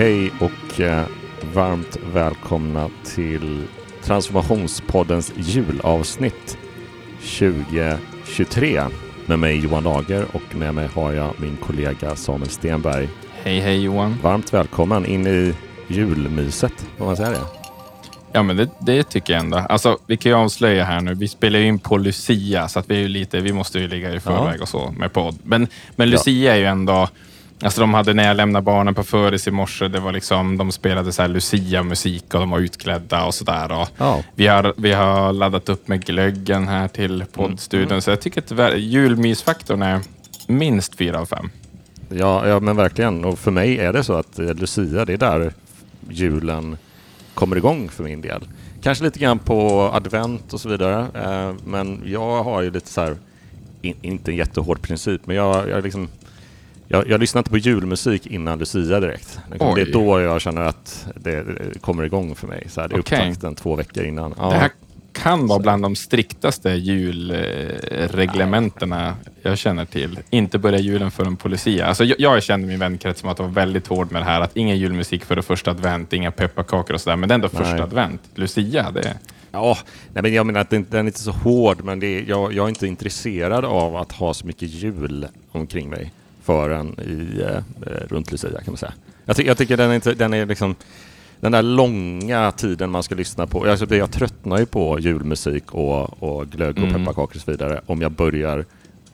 Hej och eh, varmt välkomna till Transformationspoddens julavsnitt 2023 med mig Johan Lager och med mig har jag min kollega Samuel Stenberg. Hej hej Johan. Varmt välkommen in i julmyset, får man säga det? Ja, men det, det, tycker jag ändå. Alltså, vi kan ju avslöja här nu. Vi spelar ju in på Lucia, så att vi, är lite, vi måste ju ligga i förväg ja. och så med podd. Men, men Lucia ja. är ju ändå... Alltså de hade när jag lämnade barnen på föris i morse, det var liksom, de spelade så Lucia-musik och de var utklädda och sådär. Ja. Vi, har, vi har laddat upp med glöggen här till poddstudion, mm. så jag tycker att julmysfaktorn är minst fyra av fem. Ja, ja, men verkligen. Och för mig är det så att Lucia, det är där julen kommer igång för min del. Kanske lite grann på advent och så vidare. Eh, men jag har ju lite så här, inte en jättehård princip, men jag, jag liksom jag, jag lyssnar inte på julmusik innan Lucia direkt. Liksom, det är då jag känner att det, kommer igång för mig. Så här, det är okay. upptakten två veckor innan. Ja. Det här kan vara bland de striktaste julreglementena jag känner till. Inte börja julen förrän på Lucia. Alltså, jag, jag kände min vänkrets som att vara väldigt hård med det här. Att ingen julmusik före första advent, inga pepparkakor och sådär. Men det är ändå första Nej. advent. Lucia, det... Ja, nej, men jag menar att den, den är inte så hård, men det är, jag, jag är inte intresserad av att ha så mycket jul omkring mig förrän i, eh, runt Lucia kan man säga. Jag, ty jag tycker den är, inte, den är liksom den där långa tiden man ska lyssna på. Alltså, jag tröttnar ju på julmusik och, och glögg och mm. pepparkakor och så vidare om jag börjar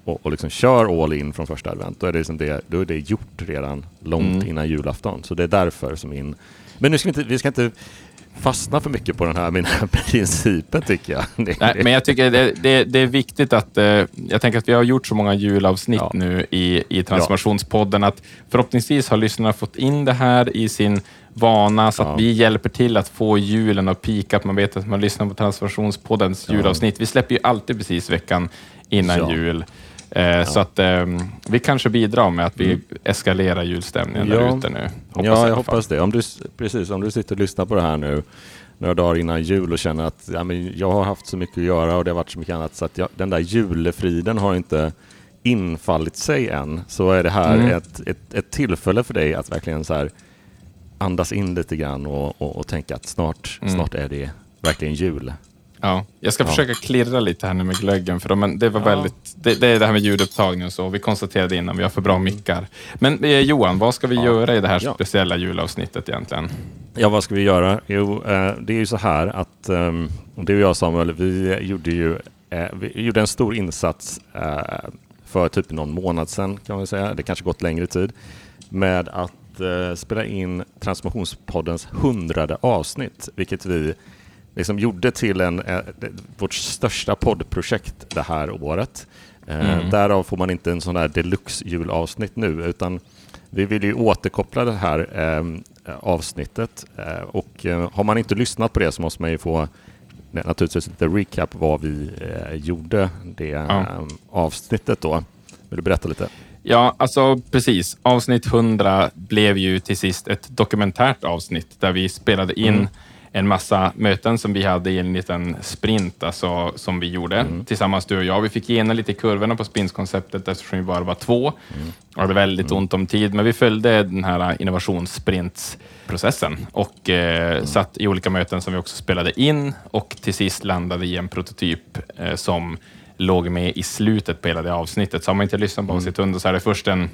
och, och liksom kör all in från första advent. Då är det, liksom det, då är det gjort redan långt mm. innan julafton. Så det är därför som min... Men nu ska vi inte, vi ska inte fastna för mycket på den här, mina principen tycker jag. Nej, men jag tycker det, det, det är viktigt att, eh, jag tänker att vi har gjort så många julavsnitt ja. nu i, i Transformationspodden att förhoppningsvis har lyssnarna fått in det här i sin vana så att ja. vi hjälper till att få julen att pika. Att man vet att man lyssnar på Transformationspoddens julavsnitt. Vi släpper ju alltid precis veckan innan jul. Eh, ja. Så att eh, vi kanske bidrar med att vi mm. eskalerar julstämningen ja. där ute nu. Hoppas ja, jag hoppas det. Om du, precis, om du sitter och lyssnar på det här nu några dagar innan jul och känner att ja, men jag har haft så mycket att göra och det har varit så mycket annat så att jag, den där julefriden har inte infallit sig än så är det här mm. ett, ett, ett, tillfälle för dig att verkligen så här andas in lite grann och, och, och tänka att snart, mm. snart är det verkligen jul. Ja, jag ska ja. försöka klirra lite här nu med glöggen, för de, det var ja. väldigt... Det, det, är det här med ljudupptagning och så. Vi konstaterade innan, vi har för bra mickar. Men eh, Johan, vad ska vi ja. göra i det här speciella julavsnittet egentligen? Ja, vad ska vi göra? Jo, eh, det är ju så här att um, du och jag Samuel, vi gjorde ju eh, vi gjorde en stor insats eh, för typ någon månad sedan, kan man säga. Det kanske gått längre tid, med att eh, spela in Transformationspoddens hundrade avsnitt, vilket vi liksom gjorde till en, eh, vårt största poddprojekt det här året. Eh, mm. Därav får man inte en sån där deluxe-julavsnitt nu, utan vi vill ju återkoppla det här eh, avsnittet. Eh, och eh, har man inte lyssnat på det så måste man ju få naturligtvis lite recap vad vi eh, gjorde det ja. avsnittet då. Vill du berätta lite? Ja, alltså precis. Avsnitt 100 blev ju till sist ett dokumentärt avsnitt där vi spelade in mm en massa möten som vi hade i en liten sprint alltså, som vi gjorde mm. tillsammans, du och jag. Vi fick gena lite i kurvorna på spinskonceptet eftersom vi bara var två mm. och hade väldigt mm. ont om tid, men vi följde den här innovationssprintsprocessen och eh, mm. satt i olika möten som vi också spelade in och till sist landade i en prototyp eh, som låg med i slutet på hela det avsnittet. Så har man inte lyssnat på mm. avsnitt under så är det först en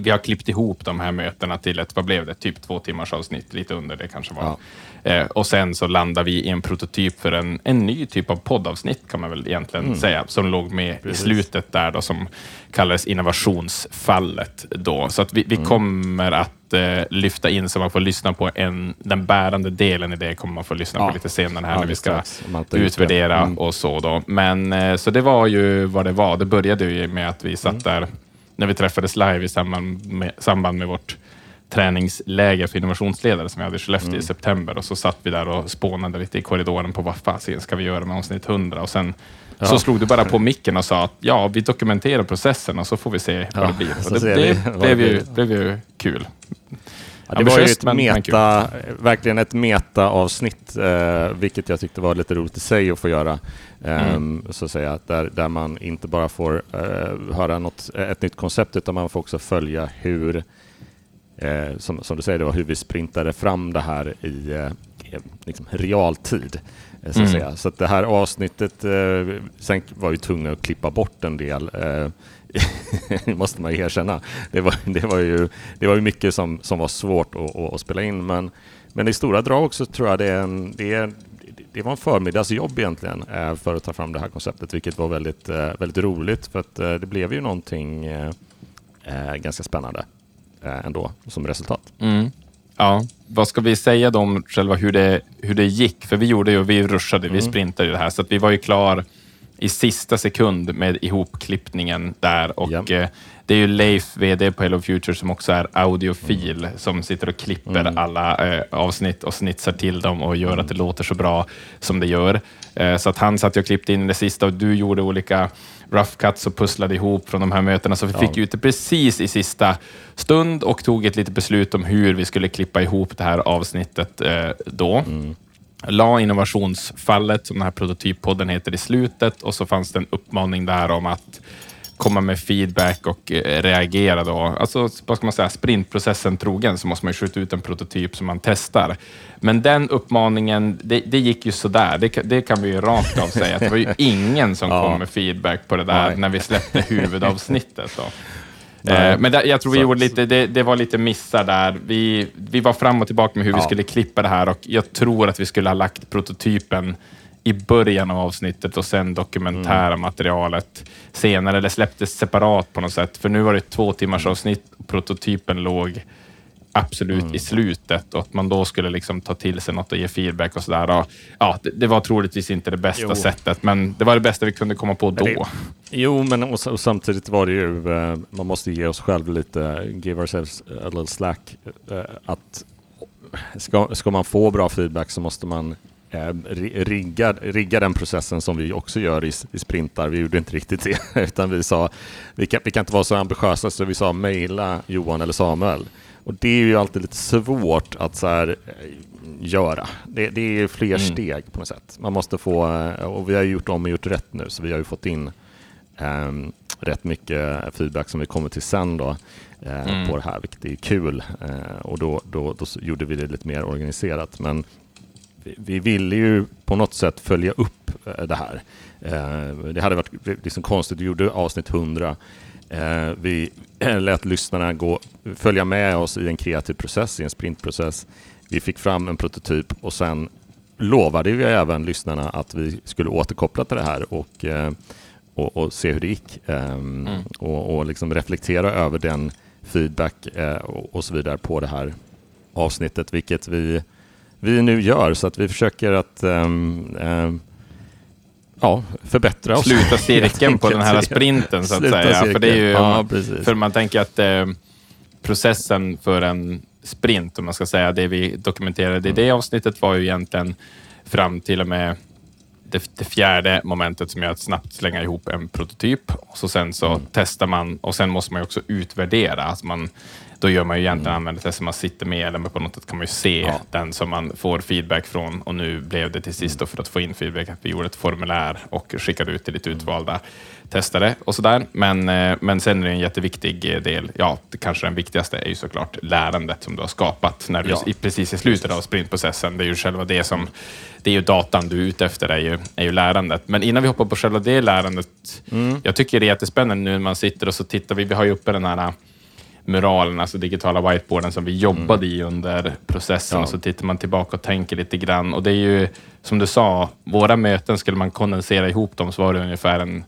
vi har klippt ihop de här mötena till ett, vad blev det, typ två timmars avsnitt, lite under det kanske var. Ja. Eh, och sen så landar vi i en prototyp för en, en ny typ av poddavsnitt kan man väl egentligen mm. säga, som låg med Precis. i slutet där då, som kallades innovationsfallet. Då. Så att vi, vi mm. kommer att eh, lyfta in så man får lyssna på en, den bärande delen i det kommer man få lyssna ja. på lite senare här ja, när vi ska utvärdera mm. och så. Då. Men eh, så det var ju vad det var. Det började ju med att vi satt mm. där när vi träffades live i samband med, samband med vårt träningsläger för innovationsledare som vi hade i Skellefteå mm. i september och så satt vi där och spånade lite i korridoren på vad fasiken ska vi göra med avsnitt 100 och sen ja. så slog du bara på micken och sa att ja, vi dokumenterar processen och så får vi se ja, vad det blir. Och det, det blev, ju, blev ju kul. Ja, det var ju ett men, meta, men verkligen ett meta-avsnitt, eh, vilket jag tyckte var lite roligt i sig att få göra. Eh, mm. så att säga, där, där man inte bara får eh, höra något, ett nytt koncept, utan man får också följa hur eh, som, som du säger, då, hur vi sprintade fram det här i eh, liksom, realtid. Eh, så att, mm. säga. så att det här avsnittet, eh, sen var vi tvungna att klippa bort en del eh, måste man ju erkänna. Det var, det var, ju, det var ju mycket som, som var svårt att, att, att spela in, men, men i stora drag också tror jag det, är en, det, är, det var en förmiddagsjobb egentligen eh, för att ta fram det här konceptet, vilket var väldigt, eh, väldigt roligt för att eh, det blev ju någonting ganska spännande ändå som resultat. Mm. Ja, vad ska vi säga då om själva hur det, hur det gick? För vi gjorde ju, vi rushade, mm. vi sprintade ju det här, så att vi var ju klar i sista sekund med ihopklippningen där. Och ja. Det är ju Leif, VD på Hello Future, som också är audiofil, mm. som sitter och klipper mm. alla eh, avsnitt och snitsar till dem och gör mm. att det låter så bra som det gör. Eh, så att han satt och klippte in det sista och du gjorde olika rough cuts och pusslade ihop från de här mötena, så vi fick ut det precis i sista stund och tog ett litet beslut om hur vi skulle klippa ihop det här avsnittet eh, då. Mm la innovationsfallet, som den här prototyppodden heter, i slutet och så fanns det en uppmaning där om att komma med feedback och eh, reagera då. Alltså, vad ska man säga, sprintprocessen trogen så måste man skjuta ut en prototyp som man testar. Men den uppmaningen, det, det gick ju sådär. Det, det kan vi ju rakt av säga. Det var ju ingen som ja. kom med feedback på det där Nej. när vi släppte huvudavsnittet. Då. Eh, men där, jag tror vi gjorde lite, det, det, var lite missar där. Vi, vi var fram och tillbaka med hur ja. vi skulle klippa det här och jag tror att vi skulle ha lagt prototypen i början av avsnittet och sen dokumentära mm. materialet senare, eller släpptes separat på något sätt. För nu var det två timmars avsnitt och prototypen låg absolut mm. i slutet och att man då skulle liksom ta till sig något och ge feedback och sådär. Ja, det, det, var troligtvis inte det bästa jo. sättet, men det var det bästa vi kunde komma på då. Det, jo, men och, och, samtidigt var det ju, uh, man måste ge oss själva lite, give ourselves a little slack. Uh, att ska, ska man få bra feedback så måste man rigga, rigga den processen som vi också gör i, i sprintar. Vi gjorde inte riktigt det, utan vi sa vi kan, vi kan inte vara så ambitiösa så vi sa mejla Johan eller Samuel och det är ju alltid lite svårt att så här, eh, göra. Det, det är fler mm. steg på något sätt. Man måste få, eh, och vi har gjort om och gjort rätt nu, så vi har ju fått in um, rätt mycket feedback som vi kommer till sen då, uh, mm. på det här, vilket är kul. Uh, och då, då, då gjorde vi det lite mer organiserat. Men vi, vi ville ju på något sätt följa upp uh, det här. det hade varit liksom konstigt, vi gjorde avsnitt 100 Eh, vi lät lyssnarna gå, följa med oss i en kreativ process, i en sprintprocess. Vi fick fram en prototyp och sen lovade vi även lyssnarna att vi skulle återkoppla till det här och, eh, och, och se hur det gick. Ehm, mm. Och, och liksom reflektera över den feedback eh, och så vidare på det här avsnittet, vilket vi, vi nu gör. Så att vi försöker att um, um, ja, förbättra oss. Sluta cirkeln på den här sprinten, så att Sluta säga. Cirkeln. För, det är ju, ja, för man tänker att eh, processen för en sprint, om man ska säga, det vi dokumenterade i det avsnittet var ju egentligen fram till och med det, det, fjärde momentet som är att snabbt slänga ihop en prototyp. Och så sen så mm. testar man och sen måste man också utvärdera. Alltså man då gör man ju egentligen mm. använder det man sitter med eller på något sätt kan man ju se ja. den som man får feedback från och nu blev det till sist då för att få in feedback att vi gjorde ett formulär och skickade ut till lite mm. utvalda testare och sådär. Men, eh, men sen är det en jätteviktig eh, del, ja, kanske den viktigaste är ju såklart lärandet som du har skapat när du ja. precis i slutet av sprintprocessen. Det är ju själva det som, det är ju datan du är ute efter är ju, är ju lärandet. Men innan vi hoppar på själva det lärandet, mm. jag tycker det är jättespännande nu när man sitter och så tittar vi, vi har ju uppe den här muralen, alltså digitala whiteboarden som vi jobbade mm. i under processen. Ja. Så tittar man tillbaka och tänker lite grann. Och det är ju, som du sa, våra möten, skulle man kondensera ihop dem så var det ungefär en,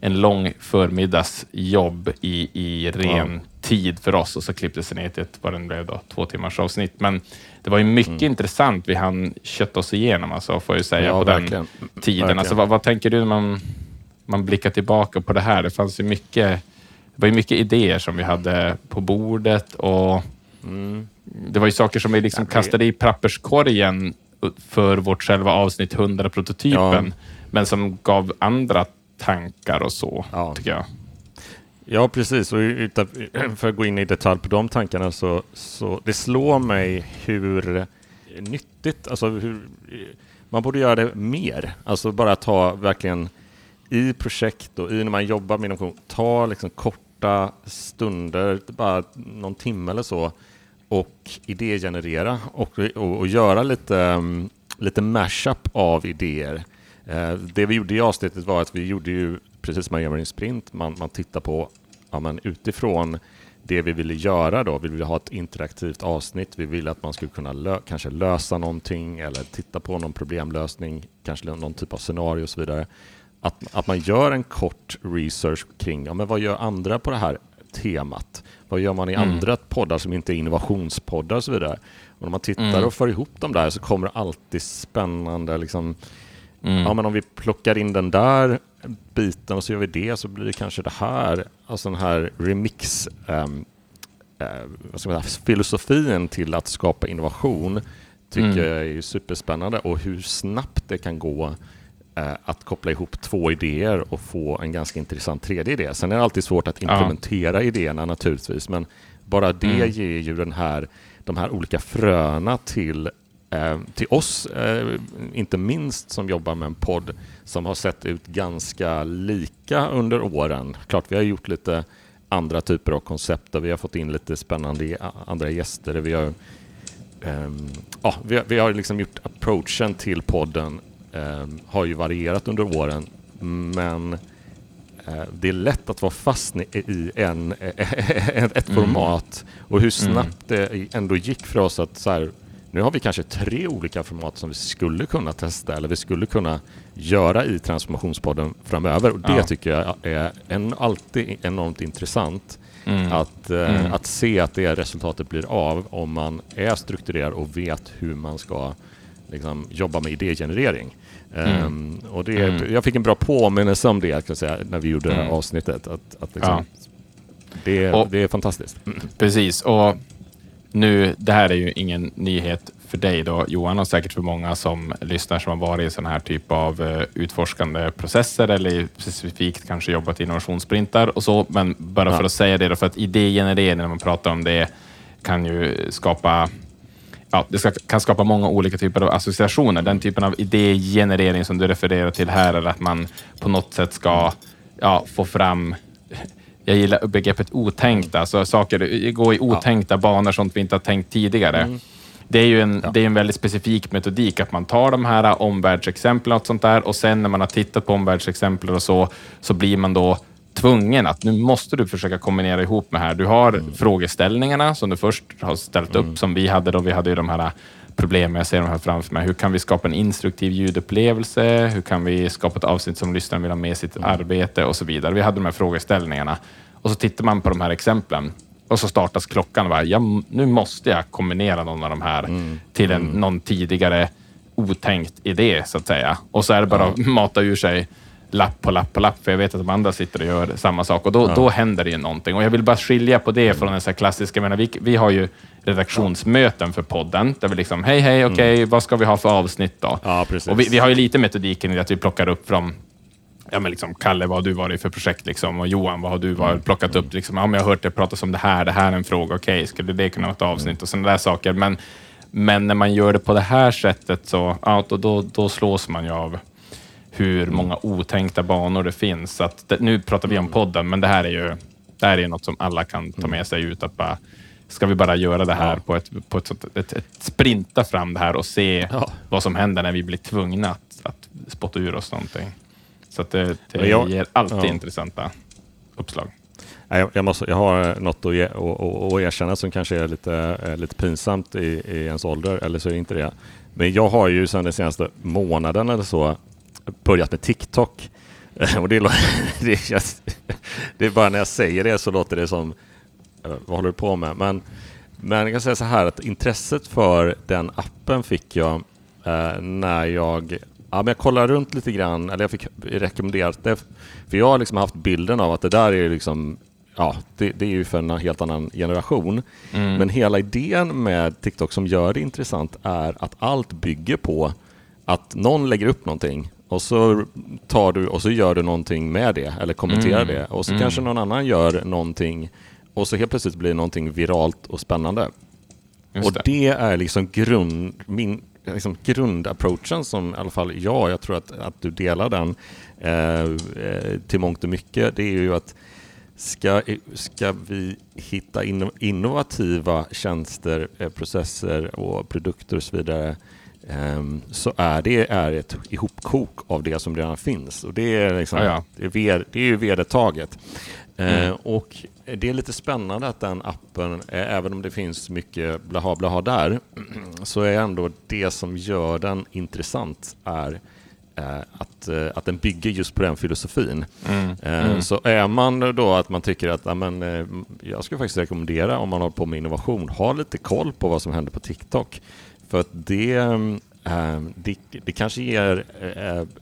en lång förmiddagsjobb i, i ren ja. tid för oss och så klipptes det ner till ett, vad den blev då, två timmars avsnitt. Men det var ju mycket mm. intressant vi hann kötta oss igenom, alltså, får jag säga, ja, på verkligen. den tiden. Alltså, vad, vad, tänker du när man, man blickar tillbaka på det här? Det fanns ju mycket det var ju mycket idéer som vi hade på bordet och mm. det var ju saker som vi liksom kastade i papperskorgen för vårt själva avsnitt 100-prototypen, ja. men som gav andra tankar och så, ja. tycker jag. Ja, precis. Och för att gå in i detalj på de tankarna så, så det slår mig hur nyttigt, alltså hur, man borde göra det mer. Alltså bara ta verkligen i projekt och i när man jobbar med innovation, ta liksom korta stunder, bara någon timme eller så, och idégenerera och, och, och göra lite, um, lite mashup av idéer. Uh, det vi gjorde i avsnittet var att vi gjorde ju, precis som man gör i en sprint, man, man tittar på ja, men utifrån det vi ville göra då, vi ville ha ett interaktivt avsnitt, vi ville att man skulle kunna lö kanske lösa någonting eller titta på någon problemlösning, kanske någon typ av scenario och så vidare. Att, att man gör en kort research kring, ja men vad gör andra på det här temat? Vad gör man i mm. andra poddar som inte är innovationspoddar och så vidare? Och när man tittar mm. och för ihop dem där så kommer det alltid spännande liksom, mm. ja men om vi plockar in den där biten och så gör vi det så blir det kanske det här, alltså den här remix um, uh, säga, filosofin till att skapa innovation tycker mm. jag är superspännande och hur snabbt det kan gå att koppla ihop två idéer och få en ganska intressant tredje idé. Sen är det alltid svårt att implementera ja. idéerna naturligtvis, men bara det mm. ger ju den här, de här olika fröna till Eh, till oss, eh, inte minst som jobbar med en podd som har sett ut ganska lika under åren. Klart, vi har gjort lite andra typer av koncept och vi har fått in lite spännande andra gäster. Vi har, um, ja, vi, har, vi har liksom gjort approachen till podden har ju varierat under åren, men uh, det är lätt att vara fast i en, ett mm. format och hur mm. snabbt det ändå gick för oss att så här, nu har vi kanske tre olika format som vi skulle kunna testa eller vi skulle kunna göra i Transformationspodden framöver och det ja. tycker jag är en, alltid enormt intressant. Mm. Att, eh, mm. att se att det resultatet blir av om man är strukturerad och vet hur man ska liksom, jobba med idégenerering. Mm. Um, och det, mm. Jag fick en bra påminnelse om det kan säga, när vi gjorde det här mm. avsnittet. Att, att liksom, ja. det, och, det är fantastiskt. Precis, och nu, det här är ju ingen nyhet för dig då, Johan, och säkert för många som lyssnar som har varit i sån här typ av uh, utforskande processer eller specifikt kanske jobbat i innovationssprintar och så. Men bara ja. för att säga det då, för att idégenerering när man pratar om det kan ju skapa Ja, det ska, kan skapa många olika typer av associationer. Den typen av idégenerering som du refererar till här är att man på något sätt ska ja, få fram jag gillar begreppet otänkta, alltså saker gå i otänkta ja. banor, sånt vi inte har tänkt tidigare. Mm. Det är ju en, ja. det är en väldigt specifik metodik, att man tar de här omvärldsexemplen och sånt där och sen när man har tittat på omvärldsexempel och så, så blir man då tvungen att nu måste du försöka kombinera ihop med här. Du har mm. frågeställningarna som du först har ställt upp, mm. som vi hade då. Vi hade ju de här problemen, jag ser de här framför mig. Hur kan vi skapa en instruktiv ljudupplevelse? Hur kan vi skapa ett avsnitt som lyssnaren vill ha med sitt mm. arbete och så vidare. Vi hade de här frågeställningarna och så tittar man på de här exemplen och så startas klockan. Va? Ja, nu måste jag kombinera någon av de här mm. till en, mm. någon tidigare otänkt idé så att säga. Och så är det bara ja. att mata ur sig lapp på lapp på lapp, för jag vet att de andra sitter och gör samma sak och då, ja. då händer det ju någonting. Och jag vill bara skilja på det från den så klassiska, menar, vi, vi har ju redaktionsmöten för podden, där vi liksom, hej, hej, okej, okay, mm. vad ska vi ha för avsnitt då? Ja, och vi, vi, har ju lite metodiken i att vi plockar upp från ja, men liksom, Kalle, vad har du varit för projekt? Liksom? Och Johan, vad har du varit, mm. plockat upp? Liksom, ja, men jag har hört det pratas om det här, det här är en fråga, okej, okay, skulle det kunna vara ett avsnitt? Och sådana där saker. Men, men när man gör det på det här sättet så ja, då, då, då slås man ju av hur många otänkta banor det finns. Så att det, nu pratar vi om mm. podden, men det här är ju det här är något som alla kan ta mm. med sig ut. Att bara, ska vi bara göra det här ja. på, ett, på ett, ett, ett, ett, sprinta fram det här och se ja. vad som händer när vi blir tvungna att, att spotta ur oss någonting. Så det, det jag, ger alltid ja. intressanta uppslag. Jag, jag, måste, jag har något att, ge, att, att erkänna som kanske är lite, lite pinsamt i, i ens ålder, eller så är det inte det. Men jag har ju sedan den senaste månaden eller så börjat med TikTok. Och det, det, det är bara när jag säger det så låter det som, eh, vad håller du på med? Men, men jag kan säga så här att intresset för den appen fick jag eh, när jag Ja, men jag kollade runt lite grann, eller jag fick rekommenderat det. För jag har liksom haft bilden av att det där är liksom ja, det, det, är ju för en helt annan generation. Mm. Men hela idén med TikTok som gör det intressant är att allt bygger på att någon lägger upp någonting och så tar du och så gör du någonting med det eller kommenterar mm. det och så mm. kanske någon annan gör någonting och så helt plötsligt blir det någonting viralt och spännande. Just och det. det är liksom grund, min liksom grundapproachen som i alla fall jag, jag tror att, att du delar den eh, eh, till mångt och mycket, det är ju att ska, ska vi hitta innovativa tjänster, eh, processer och produkter och så vidare så är det är ett ihopkok av det som redan finns. Och det är, liksom, ja, ja. det är, det är ju vedertaget. Mm. och det är lite spännande att den appen, även om det finns mycket blaha blaha där, så är ändå det som gör den intressant är att, att den bygger just på den filosofin. Mm. Eh, mm. Så är man då att man tycker att amen, jag skulle faktiskt rekommendera om man håller på med innovation, ha lite koll på vad som händer på TikTok. För att det, det, det kanske ger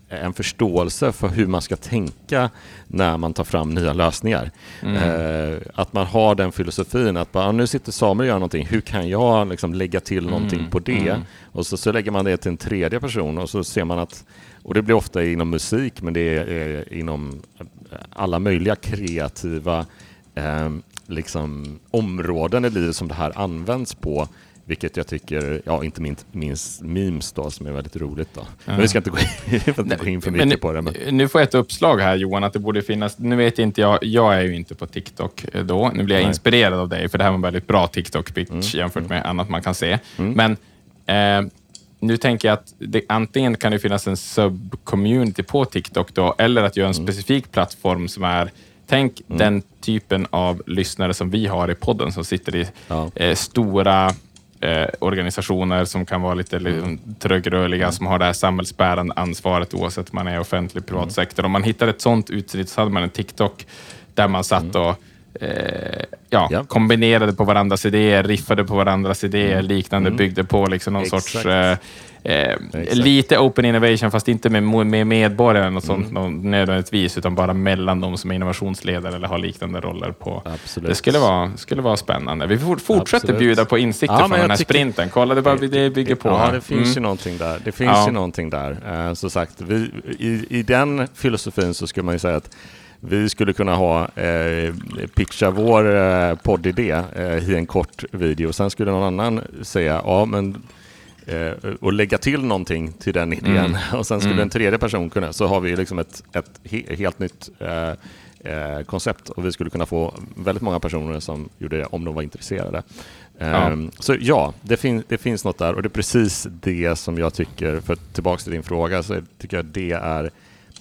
en förståelse för hur man ska tänka när man tar fram nya lösningar. Mm. Att man har den filosofin att bara, nu sitter Samuel och gör någonting, hur kan jag liksom lägga till någonting mm. på det? Mm. Och så, så lägger man det till en tredje person och så ser man att och det blir ofta inom musik, men det är inom alla möjliga kreativa eh, liksom, områden i livet som det här används på. Vilket jag tycker, ja inte minst, minst memes då, som är väldigt roligt. Då. Men vi ska inte gå in, inte gå in för mycket men, på det. Men... Nu får jag ett uppslag här Johan, att det borde finnas, nu vet inte jag, jag är ju inte på TikTok då, nu blir jag Nej. inspirerad av dig, för det här var en väldigt bra TikTok-pitch mm. jämfört med mm. annat man kan se. Mm. Men eh, nu tänker jag att det, antingen kan det finnas en sub-community på TikTok då, eller att göra en mm. specifik plattform som är Tänk mm. den typen av lyssnare som vi har i podden som sitter i ja. eh, stora eh, organisationer som kan vara lite mm. liksom, trögrörliga, mm. som har det här samhällsbärande ansvaret oavsett om man är offentlig privat mm. sektor. Om man hittar ett sånt utsnitt så hade man en TikTok där man satt mm. och eh, ja, ja, kombinerade på varandras idéer, riffade på varandras idéer, mm. liknande, mm. byggde på liksom någon Exakt. sorts eh, Eh, lite open innovation, fast inte med, med medborgaren och sånt mm. nödvändigtvis, utan bara mellan de som är innovationsledare eller har liknande roller. på. Absolut. Det skulle vara, skulle vara spännande. Vi fortsätter Absolut. bjuda på insikter ja, från den här tycker... sprinten. Kolla, det, bara, det bygger på. Ja, det finns mm. ju någonting där. Det finns ja. ju någonting där. Uh, som sagt, vi, i, i den filosofin så skulle man ju säga att vi skulle kunna ha, eh, pitcha vår eh, poddidé eh, i en kort video. Sen skulle någon annan säga, ja men eh, och lägga till någonting till den idén. Mm. Och sen skulle mm. en tredje person kunna, så har vi liksom ett, ett he helt nytt eh, eh, koncept och vi skulle kunna få väldigt många personer som gjorde det om de var intresserade. Ja. Ehm, så ja, det, fin det finns något där och det är precis det som jag tycker, för tillbaka till din fråga, så tycker jag det är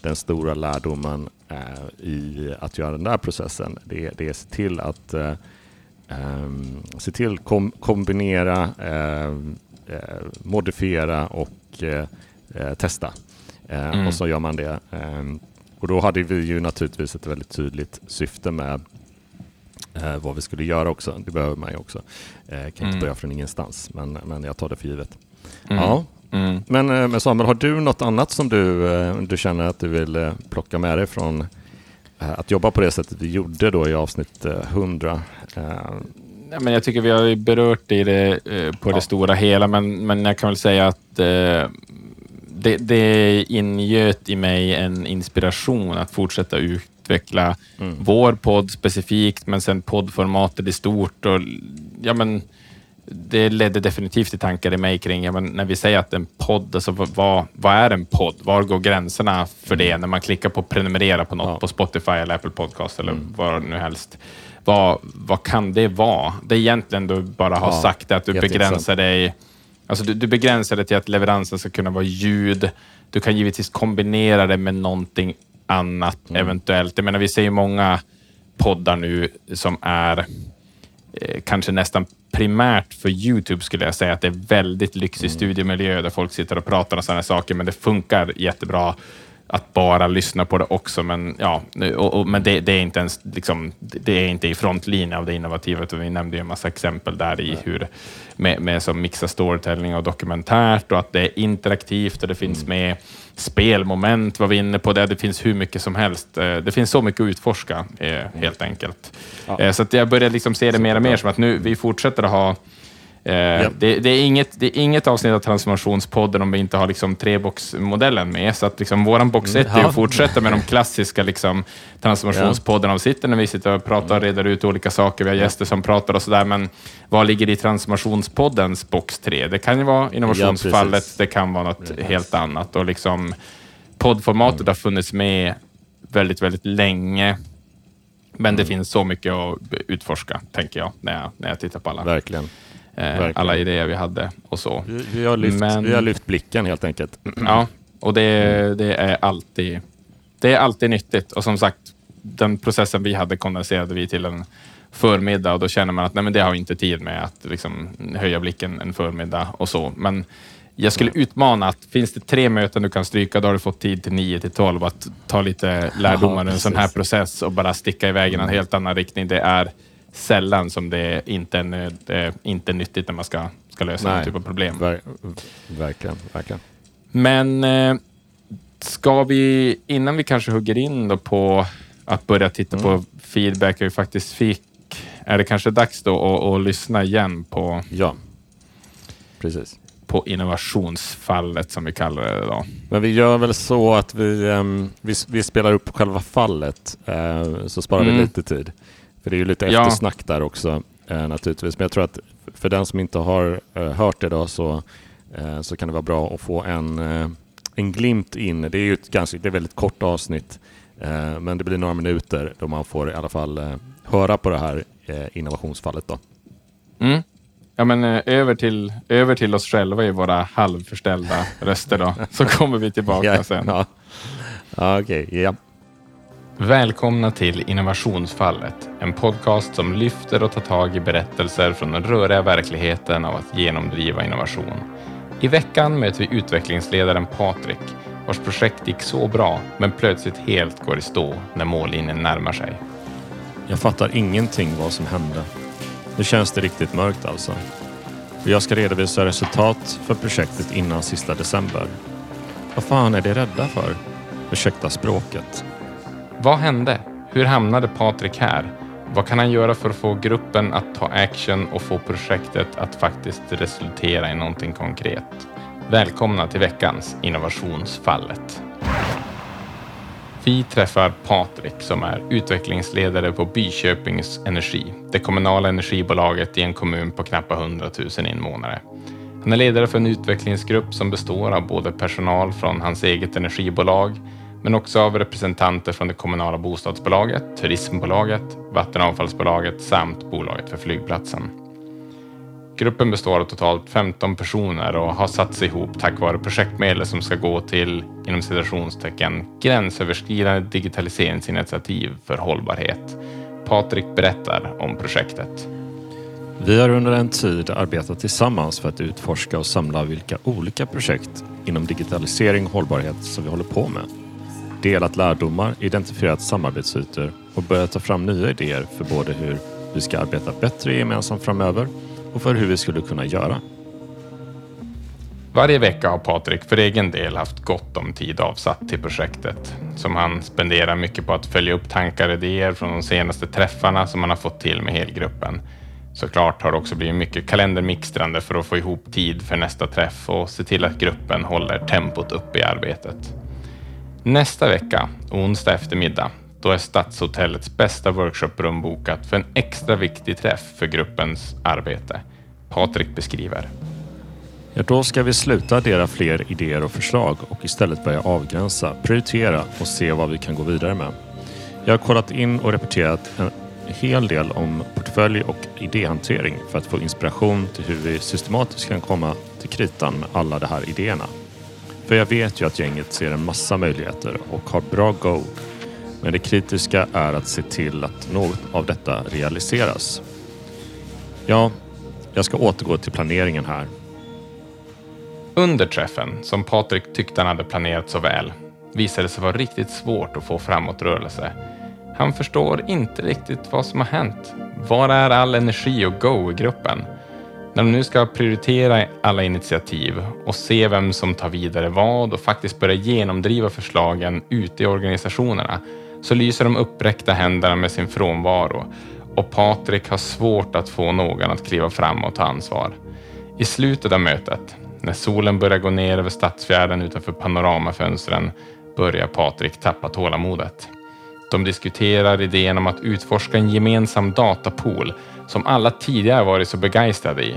den stora lärdomen eh, i att göra den där processen. Det, det är att se till att eh, um, se till kom, kombinera, uh, modifiera och uh, testa. Mm. Och så gör man det. Och då hade vi ju naturligtvis ett väldigt tydligt syfte med vad vi skulle göra också. Det behöver man ju också. kan mm. inte börja från ingenstans, men, men jag tar det för givet. Mm. Ja, Mm. Men, eh, men Samuel, har du något annat som du, eh, du känner att du vill eh, plocka med dig från att jobba på det sättet vi gjorde då i avsnitt 100? Ja, men jag tycker vi har berört i det på det ja. stora hela, men, men jag kan väl säga att det, det ingöt i mig en inspiration att fortsätta utveckla mm. vår podd specifikt, men sen poddformatet i stort. Och, ja, men, det ledde definitivt till tankar i mig kring, ja, men när vi säger att en podd, alltså vad, vad är en podd? Var går gränserna för det när man klickar på prenumerera på något ja. på Spotify eller Apple Podcast eller mm. vad nu helst? Vad, vad kan det vara? Det är egentligen du bara har ja, sagt att du begränsar dig Alltså du, du begränsar det till att leveransen ska kunna vara ljud. Du kan givetvis kombinera det med någonting annat mm. eventuellt. Jag menar, vi ser ju många poddar nu som är eh, kanske nästan primärt för Youtube skulle jag säga att det är väldigt lyxig mm. studiemiljö där folk sitter och pratar om sådana saker, men det funkar jättebra att bara lyssna på det också. Men, ja, och, och, men det, det, är inte ens, liksom, det är inte i frontlinjen av det innovativa, utan vi nämnde ju en massa exempel där i hur, med, med som mixar storytelling och dokumentärt och att det är interaktivt och det finns mm. med spelmoment var vi inne på. Det, det finns hur mycket som helst. Eh, det finns så mycket att utforska eh, helt enkelt. Ja. Eh, så att jag börjar liksom se det mer och mer som att nu vi fortsätter att ha Eh, ja. det, det, är inget, det är inget avsnitt av Transformationspodden om vi inte har liksom treboxmodellen med. Så att liksom våran box 1 är att fortsätta med de klassiska liksom, sitter när vi sitter och pratar och reder ut olika saker. Vi har gäster som pratar och sådär. Men vad ligger i transformationspoddens box 3? Det kan ju vara innovationsfallet, ja, det kan vara något precis. helt annat. Och liksom, poddformatet mm. har funnits med väldigt, väldigt länge Men det finns så mycket att utforska, tänker jag, när jag, när jag tittar på alla, Verkligen. Eh, alla idéer vi hade och så. Vi, vi, har lyft, Men- vi har lyft blicken helt enkelt. Ja, och det, det, är alltid, det är alltid nyttigt. Och som sagt, den processen vi hade kondenserade vi till en förmiddag och då känner man att nej, men det har vi inte tid med att liksom, höja blicken en förmiddag och så. Men jag skulle utmana att finns det tre möten du kan stryka, då har du fått tid till 9 till 12 att ta lite lärdomar ur en sån här process och bara sticka iväg i en helt annan riktning. Det är sällan som det inte är, nöd, det är inte nyttigt när man ska, ska lösa Nej. någon typ av problem. Ver, verkligen, verkligen. Men eh, ska vi, innan vi kanske hugger in på att börja titta på feedback vi faktiskt fick, är det kanske dags då att, att lyssna igen på, Ja, precis. på innovationsfallet som vi kallar det då. Men vi gör väl så att vi, ehm, vi, vi spelar upp själva fallet, eh, så sparar vi Mm. lite tid. För det är ju lite Ja. eftersnack där också eh, naturligtvis. Men jag tror att för den som inte har eh, hört det då så, eh, så kan det vara bra att få en, eh, en glimt in. Det är ju ett ganska, det är väldigt kort avsnitt, eh, men det blir några minuter då man får i alla fall eh, höra på det här innovationsfallet. Då. Mm. Ja, men över till, över till oss själva i våra halvförställda röster då, så kommer vi tillbaka sen. ja. Ja, okej. Ja. Välkomna till Innovationsfallet, en podcast som lyfter och tar tag i berättelser från den röriga verkligheten av att genomdriva innovation. I veckan möter vi utvecklingsledaren Patrik, vars projekt gick så bra, men plötsligt helt går i stå när mållinjen närmar sig. Jag fattar ingenting vad som hände. Nu känns det riktigt mörkt alltså. Jag ska redovisa resultat för projektet innan sista december. Vad fan är de rädda för? Ursäkta språket. Vad hände? Hur hamnade Patrik här? Vad kan han göra för att få gruppen att ta action och få projektet att faktiskt resultera i någonting konkret? Välkomna till veckans Innovationsfallet. Vi träffar Patrik som är utvecklingsledare på Byköpings Energi, det kommunala energibolaget i en kommun på knappt 100 000 invånare. Han är ledare för en utvecklingsgrupp som består av både personal från hans eget energibolag, men också av representanter från det kommunala bostadsbolaget, turismbolaget, vattenavfallsbolaget samt bolaget för flygplatsen. Gruppen består av totalt 15 personer och har satt sig ihop tack vare projektmedel som ska gå till, inom citationstecken, gränsöverskridande digitaliseringsinitiativ för hållbarhet. Patrik berättar om projektet. Vi har under en tid arbetat tillsammans för att utforska och samla vilka olika projekt inom digitalisering och hållbarhet som vi håller på med. Delat lärdomar, identifierat samarbetsytor och börjat ta fram nya idéer för både hur vi ska arbeta bättre gemensamt framöver och för hur vi skulle kunna göra. Varje vecka har Patrik för egen del haft gott om tid avsatt till projektet som han spenderar mycket på att följa upp tankar och idéer från de senaste träffarna som han har fått till med helgruppen. Såklart har det också blivit mycket kalendermixtrande för att få ihop tid för nästa träff och se till att gruppen håller tempot uppe i arbetet. Nästa vecka, onsdag eftermiddag, då är Stadshotellets bästa workshoprum bokat för en extra viktig träff för gruppens arbete. Patrik beskriver. Ja, då ska vi sluta addera fler idéer och förslag och istället börja avgränsa, prioritera och se vad vi kan gå vidare med. Jag har kollat in och repeterat en hel del om portfölj och idéhantering för att få inspiration till hur vi systematiskt kan komma till kritan med alla de här idéerna. För jag vet ju att gänget ser en massa möjligheter och har bra go. Men det kritiska är att se till att något av detta realiseras. Ja, jag ska återgå till planeringen här. Under träffen, som Patrik tyckte han hade planerat så väl, visade det sig vara riktigt svårt att få framåtrörelse. Han förstår inte riktigt vad som har hänt. Var är all energi och go i gruppen? När de nu ska prioritera alla initiativ och se vem som tar vidare vad och faktiskt börja genomdriva förslagen ute i organisationerna så lyser de uppräckta händerna med sin frånvaro och Patrik har svårt att få någon att kliva fram och ta ansvar. I slutet av mötet, när solen börjar gå ner över stadsfjärden utanför panoramafönstren, börjar Patrik tappa tålamodet. De diskuterar idén om att utforska en gemensam datapool som alla tidigare varit så begeistrade i.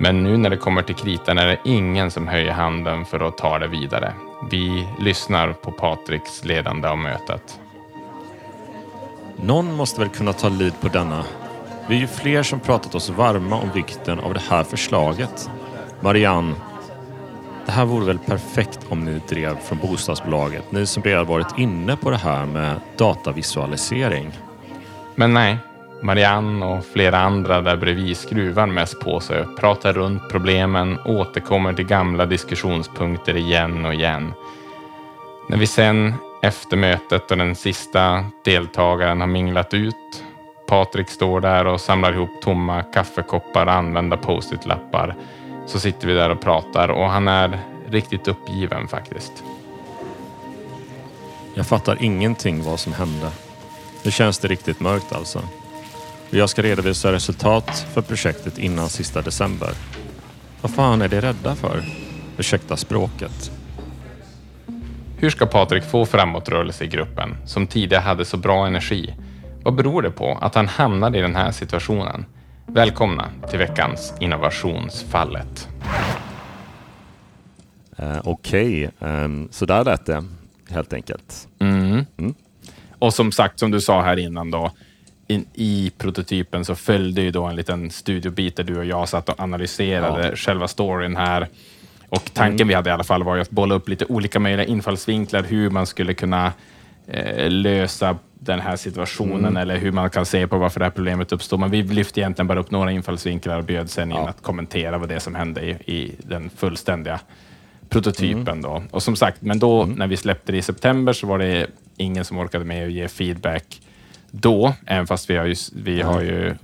Men nu när det kommer till kritan är det ingen som höjer handen för att ta det vidare. Vi lyssnar på Patriks ledande av mötet. Någon måste väl kunna ta lid på denna. Vi är ju fler som pratat oss varma om vikten av det här förslaget. Marianne, det här vore väl perfekt om ni drev från bostadsbolaget, ni som redan varit inne på det här med datavisualisering. Men nej, Marianne och flera andra där bredvid skruvar mest på sig, pratar runt problemen, återkommer till gamla diskussionspunkter igen och igen. När vi sen efter mötet och den sista deltagaren har minglat ut, Patrik står där och samlar ihop tomma kaffekoppar och använda post-it-lappar, så sitter vi där och pratar och han är riktigt uppgiven faktiskt. Jag fattar ingenting vad som hände. Nu känns det riktigt mörkt alltså. Jag ska redovisa resultat för projektet innan sista december. Vad fan är de rädda för? Ursäkta språket. Hur ska Patrik få framåtrörelse i gruppen, som tidigare hade så bra energi? Vad beror det på att han hamnade i den här situationen? Välkomna till veckans Innovationsfallet. Eh, Okej, okay. så där lät det helt enkelt. Mm. Mm. Och som sagt, som du sa här innan då, in, i prototypen så följde ju då en liten studiobit där du och jag satt och analyserade ja. själva storyn här. Och tanken mm. vi hade i alla fall var ju att bolla upp lite olika möjliga infallsvinklar, hur man skulle kunna eh, lösa den här situationen mm. eller hur man kan se på varför det här problemet uppstår. Men vi lyfte egentligen bara upp några infallsvinklar och bjöd sen in att kommentera vad det är som hände i, i den fullständiga prototypen. Mm. Då. Och som sagt, men då mm. när vi släppte det i september så var det ingen som orkade med att ge feedback då, även fast vi har ju, vi har ju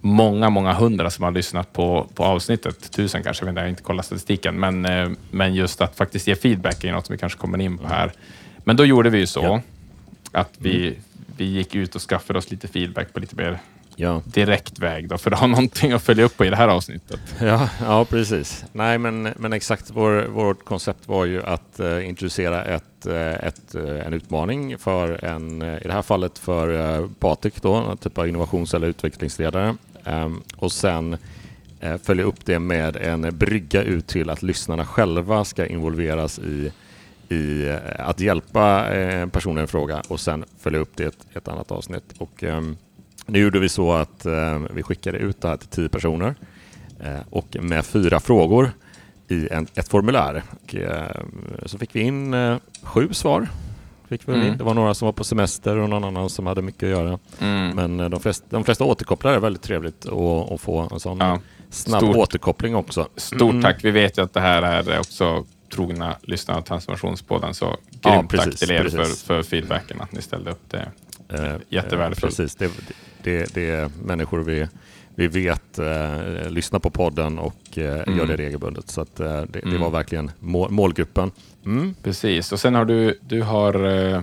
många, många hundra som har lyssnat på, på avsnittet. Tusen kanske, jag har inte kollat statistiken. Men, eh, men just att faktiskt ge feedback är något som vi kanske kommer in på här. Men då gjorde vi ju så ja. att vi, mm. vi gick ut och skaffade oss lite feedback på lite mer ja. direkt väg då, för att ha någonting att följa upp på i det här avsnittet. Ja, ja precis. Nej, men, men exakt. Vår, vårt koncept var ju att uh, introducera ett, uh, ett, uh, en utmaning för en, i det här fallet för uh, Patrik, då, typ av innovations eller utvecklingsledare. Um, och sen följa upp det med en brygga ut till att lyssnarna själva ska involveras i i att hjälpa personen i fråga och sen följa upp det i ett, ett annat avsnitt. Och, um, nu gjorde vi så att eh, vi skickade ut det här till tio personer eh, och med fyra frågor i en, ett formulär. Och, eh, så fick vi in eh, sju svar. Fick vi mm. Det var några som var på semester och någon annan som hade mycket att göra. Mm. Men eh, de flesta, de flesta återkopplare är väldigt trevligt att, att få en sån ja. snabb Stort. återkoppling också. Stort mm. tack. Vi vet ju att det här är också trogna lyssnare av Transformationspodden, så grymt ja, precis, tack till er för, för feedbacken, att ni ställde upp det. Eh, Jättevärdefullt. Precis, det, det, det är människor vi, vi vet eh, lyssnar på podden och eh, mm. gör det regelbundet. Så att, eh, det, mm. var verkligen mål, målgruppen. Mm. Precis, och sen har du, du har eh,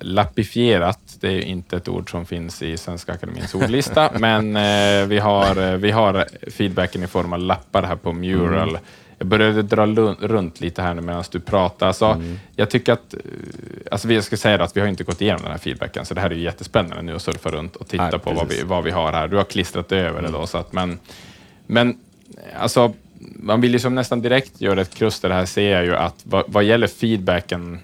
lappifierat, det är inte ett ord som finns i Svenska Akademins ordlista, men eh, vi, har, eh, vi har feedbacken i form av lappar här på Mural mm. Jag började dra runt lite här nu medan du pratar. Alltså, mm. Jag tycker att, eh, alltså vi ska säga att vi har inte gått igenom den här feedbacken, så det här är jättespännande nu att surfa runt och titta Nej, på vad vi, vad vi har här. Du har klistrat över mm. det då, så att, men, men alltså, man vill ju som nästan direkt göra ett kluster här, ser jag ju att vad, vad gäller feedbacken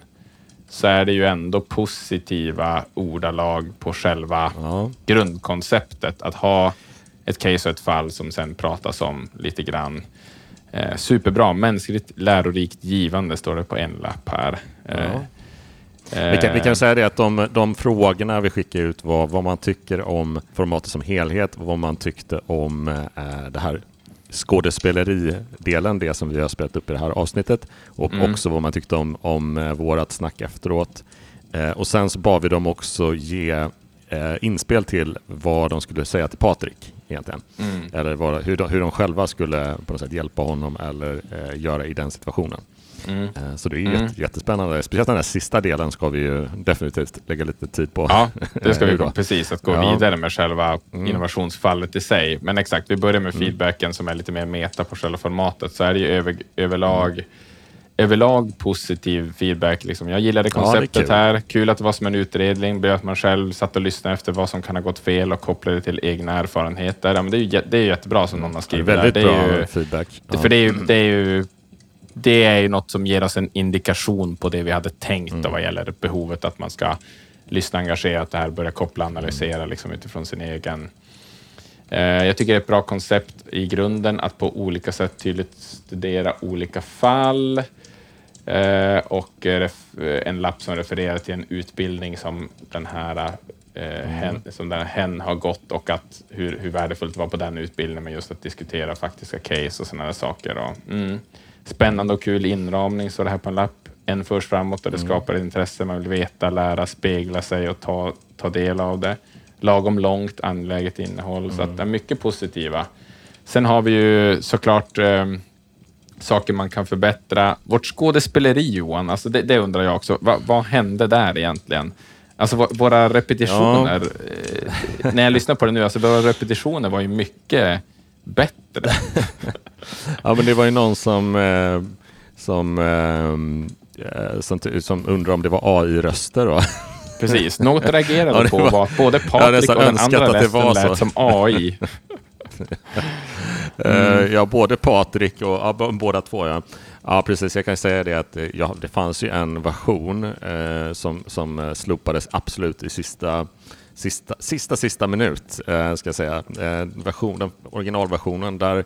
så är det ju ändå positiva ordalag på själva ja. grundkonceptet. Att ha ett case och ett fall som sen pratas om lite grann. Eh, superbra, mänskligt lärorikt givande står det på en lapp här. Eh, vi, kan, vi kan säga det att de, de frågorna vi skickade ut var vad man tycker om formatet som helhet, vad man tyckte om eh, det här skådespeleri-delen, det som vi har spelat upp i det här avsnittet och mm. också vad man tyckte om, om eh, vårat snack efteråt. Eh, och sen så bad vi dem också ge eh, inspel till vad de skulle säga till Patrik egentligen. Mm. Eller vad, hur, de, hur de själva skulle på något sätt hjälpa honom eller eh, göra i den situationen. Mm. Eh, så det är mm. jättespännande. Speciellt den här sista delen ska vi ju definitivt lägga lite tid på. Ja, det ska vi gå, precis, att gå ja. vidare med själva mm. innovationsfallet i sig. Men exakt, vi börjar med mm. feedbacken som är lite mer meta på själva formatet. Så är det ju över, överlag mm överlag positiv feedback. Liksom. Jag gillade konceptet ja, kul. här. Kul att det var som en utredning. Att man själv satt och lyssnade efter vad som kan ha gått fel och kopplade det till egna erfarenheter. Ja, men det, är ju, det är jättebra som någon har skrivit. Väldigt där. Det är bra ju, feedback. Ja. För det är, ju, det, är ju, det är ju något som ger oss en indikation på det vi hade tänkt mm. vad gäller behovet att man ska lyssna engagerat där, börja koppla och analysera liksom, utifrån sin egen Eh, jag tycker det är ett bra koncept i grunden att på olika sätt tydligt studera olika fall och en lapp som refererar till en utbildning som den här mm. hen, som den hen har gått och att hur, hur värdefullt det var på den utbildningen med just att diskutera faktiska case och sådana saker. Och, mm. Spännande och kul inramning, så det här på en lapp. En förs framåt och det mm. skapar intresse, man vill veta, lära, spegla sig och ta, ta del av det lagom långt, angeläget innehåll. Mm. Så att det är mycket positiva. Sen har vi ju såklart eh, saker man kan förbättra. Vårt skådespeleri, Johan, alltså det, det undrar jag också. Va, vad hände där egentligen? Alltså våra repetitioner, ja. eh, när jag lyssnar på det nu, alltså våra repetitioner var ju mycket bättre. ja, men det var ju någon som, eh, som, eh, som, som undrar om det var AI-röster. Precis. Något reagerade ja, på var att både Patrik och den andra rösten lät som AI. Mm. Eh, ja, både Patrik och ja, båda två. Ja. ja, precis. Jag kan säga det att eh, ja, det fanns ju en version eh, som, som eh, slopades absolut i sista sista, sista, sista minut, eh, ska jag säga. Eh, version, den originalversionen där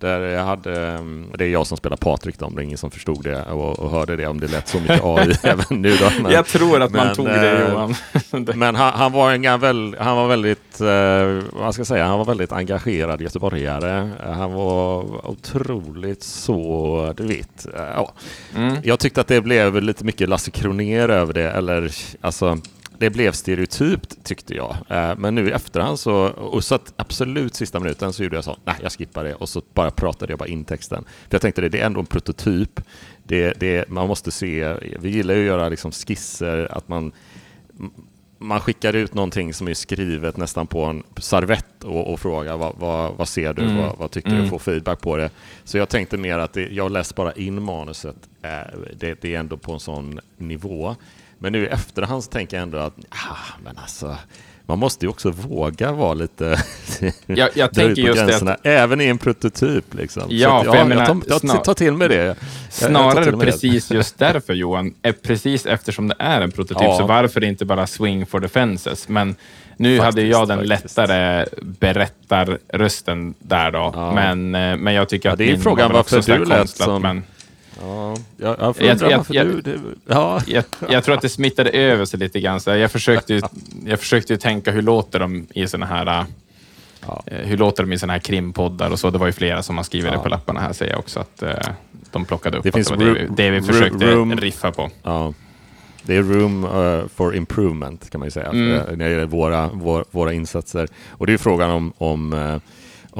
där jag hade, mm, det är jag som spelar Patrik då, om det är ingen som förstod det och, och hörde det, om det lät så mycket AI även nu då. Men, jag tror att man men, tog det eh, Johan. men han, han, var en väl, han var väldigt, eh, vad ska jag säga, han var väldigt engagerad göteborgare. Han var otroligt så, du vet. Eh, ja. Mm. Jag tyckte att det blev lite mycket Lasse Kroner över det, eller alltså det blev stereotypt tyckte jag. Eh, men nu i efterhand så, och så att absolut sista minuten så gjorde jag så, nej jag skippar det och så bara pratade jag bara in texten. För jag tänkte det, det är ändå en prototyp. Det, det, man måste se, vi gillar ju att göra liksom skisser, att man man skickar ut någonting som är skrivet nästan på en servett och, och frågar vad, vad, vad ser du, mm. vad, vad, tycker mm. du, få feedback på det. Så jag tänkte mer att det, jag läser bara in manuset, eh, det, det, är ändå på en sån nivå. Men nu i efterhand så tänker jag ändå att, ah, men alltså, man måste ju också våga vara lite... jag, jag tänker just gränserna, det. Att... Även i en prototyp. Liksom. Ja, att, ja, jag, menar, jag, tar, jag tar, till mig det. Snarare precis just därför Johan, precis eftersom det är en prototyp, ja. så varför inte bara swing for the fences? Men nu faktiskt, hade jag den faktiskt. lättare berättarrösten där då, ja. men, eh, men jag tycker att ja, det är frågan varför du lät som... Men... Ja, jag, jag, jag, jag, jag, du, ja. jag, jag tror att det smittade över sig lite grann. Så jag, försökte ju, jag försökte ju tänka, hur låter de i såna här Ja. Eh, hur låter de i såna här krimpoddar och så? Det var ju flera som har skrivit ja. det på lapparna här, säger jag också, att uh, de plockade upp det, finns det var det, vi, det vi försökte room, riffa på. Ja. Det är room uh, for improvement, kan man ju säga, mm. när det gäller våra, vår, våra insatser. Och det är frågan om, om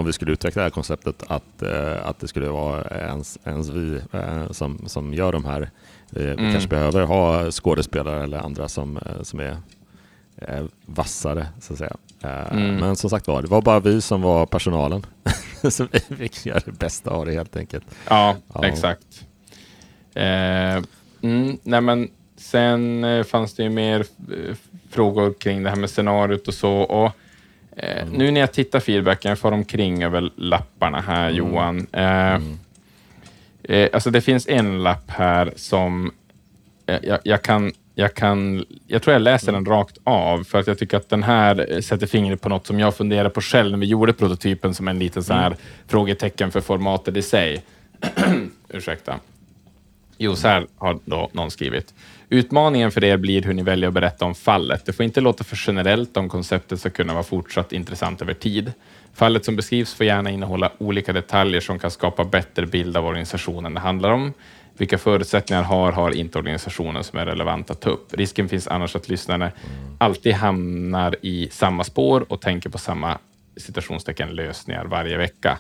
om vi skulle utveckla det här konceptet att, eh, att det skulle vara ens, ens vi eh, som, som gör de här. Vi mm. kanske behöver ha skådespelare eller andra som, eh, som är vassare så att säga. Mm. Men som sagt var, det var bara vi som var personalen. så vi fick göra det bästa av det helt enkelt. Ja, ja. exakt. Eh, mm, nej men sen fanns det ju mer frågor kring det här med scenariot och så. Och Eh, mm. Nu när jag tittar feedbacken, jag får omkring över lapparna här mm. Johan. Eh, mm. eh, alltså det finns en lapp här som eh, jag, jag, kan, jag kan... Jag tror jag läser den rakt av, för att jag tycker att den här sätter fingret på något som jag funderade på själv när vi gjorde prototypen som en liten så här mm. frågetecken för formatet i sig. Ursäkta. Jo, så här har då någon skrivit. Utmaningen för er blir hur ni väljer att berätta om fallet. Det får inte låta för generellt om konceptet ska kunna vara fortsatt intressant över tid. Fallet som beskrivs får gärna innehålla olika detaljer som kan skapa bättre bild av organisationen det handlar om. Vilka förutsättningar har, har inte organisationen som är relevant att ta upp? Risken finns annars att lyssnarna alltid hamnar i samma spår och tänker på samma citationstecken lösningar varje vecka.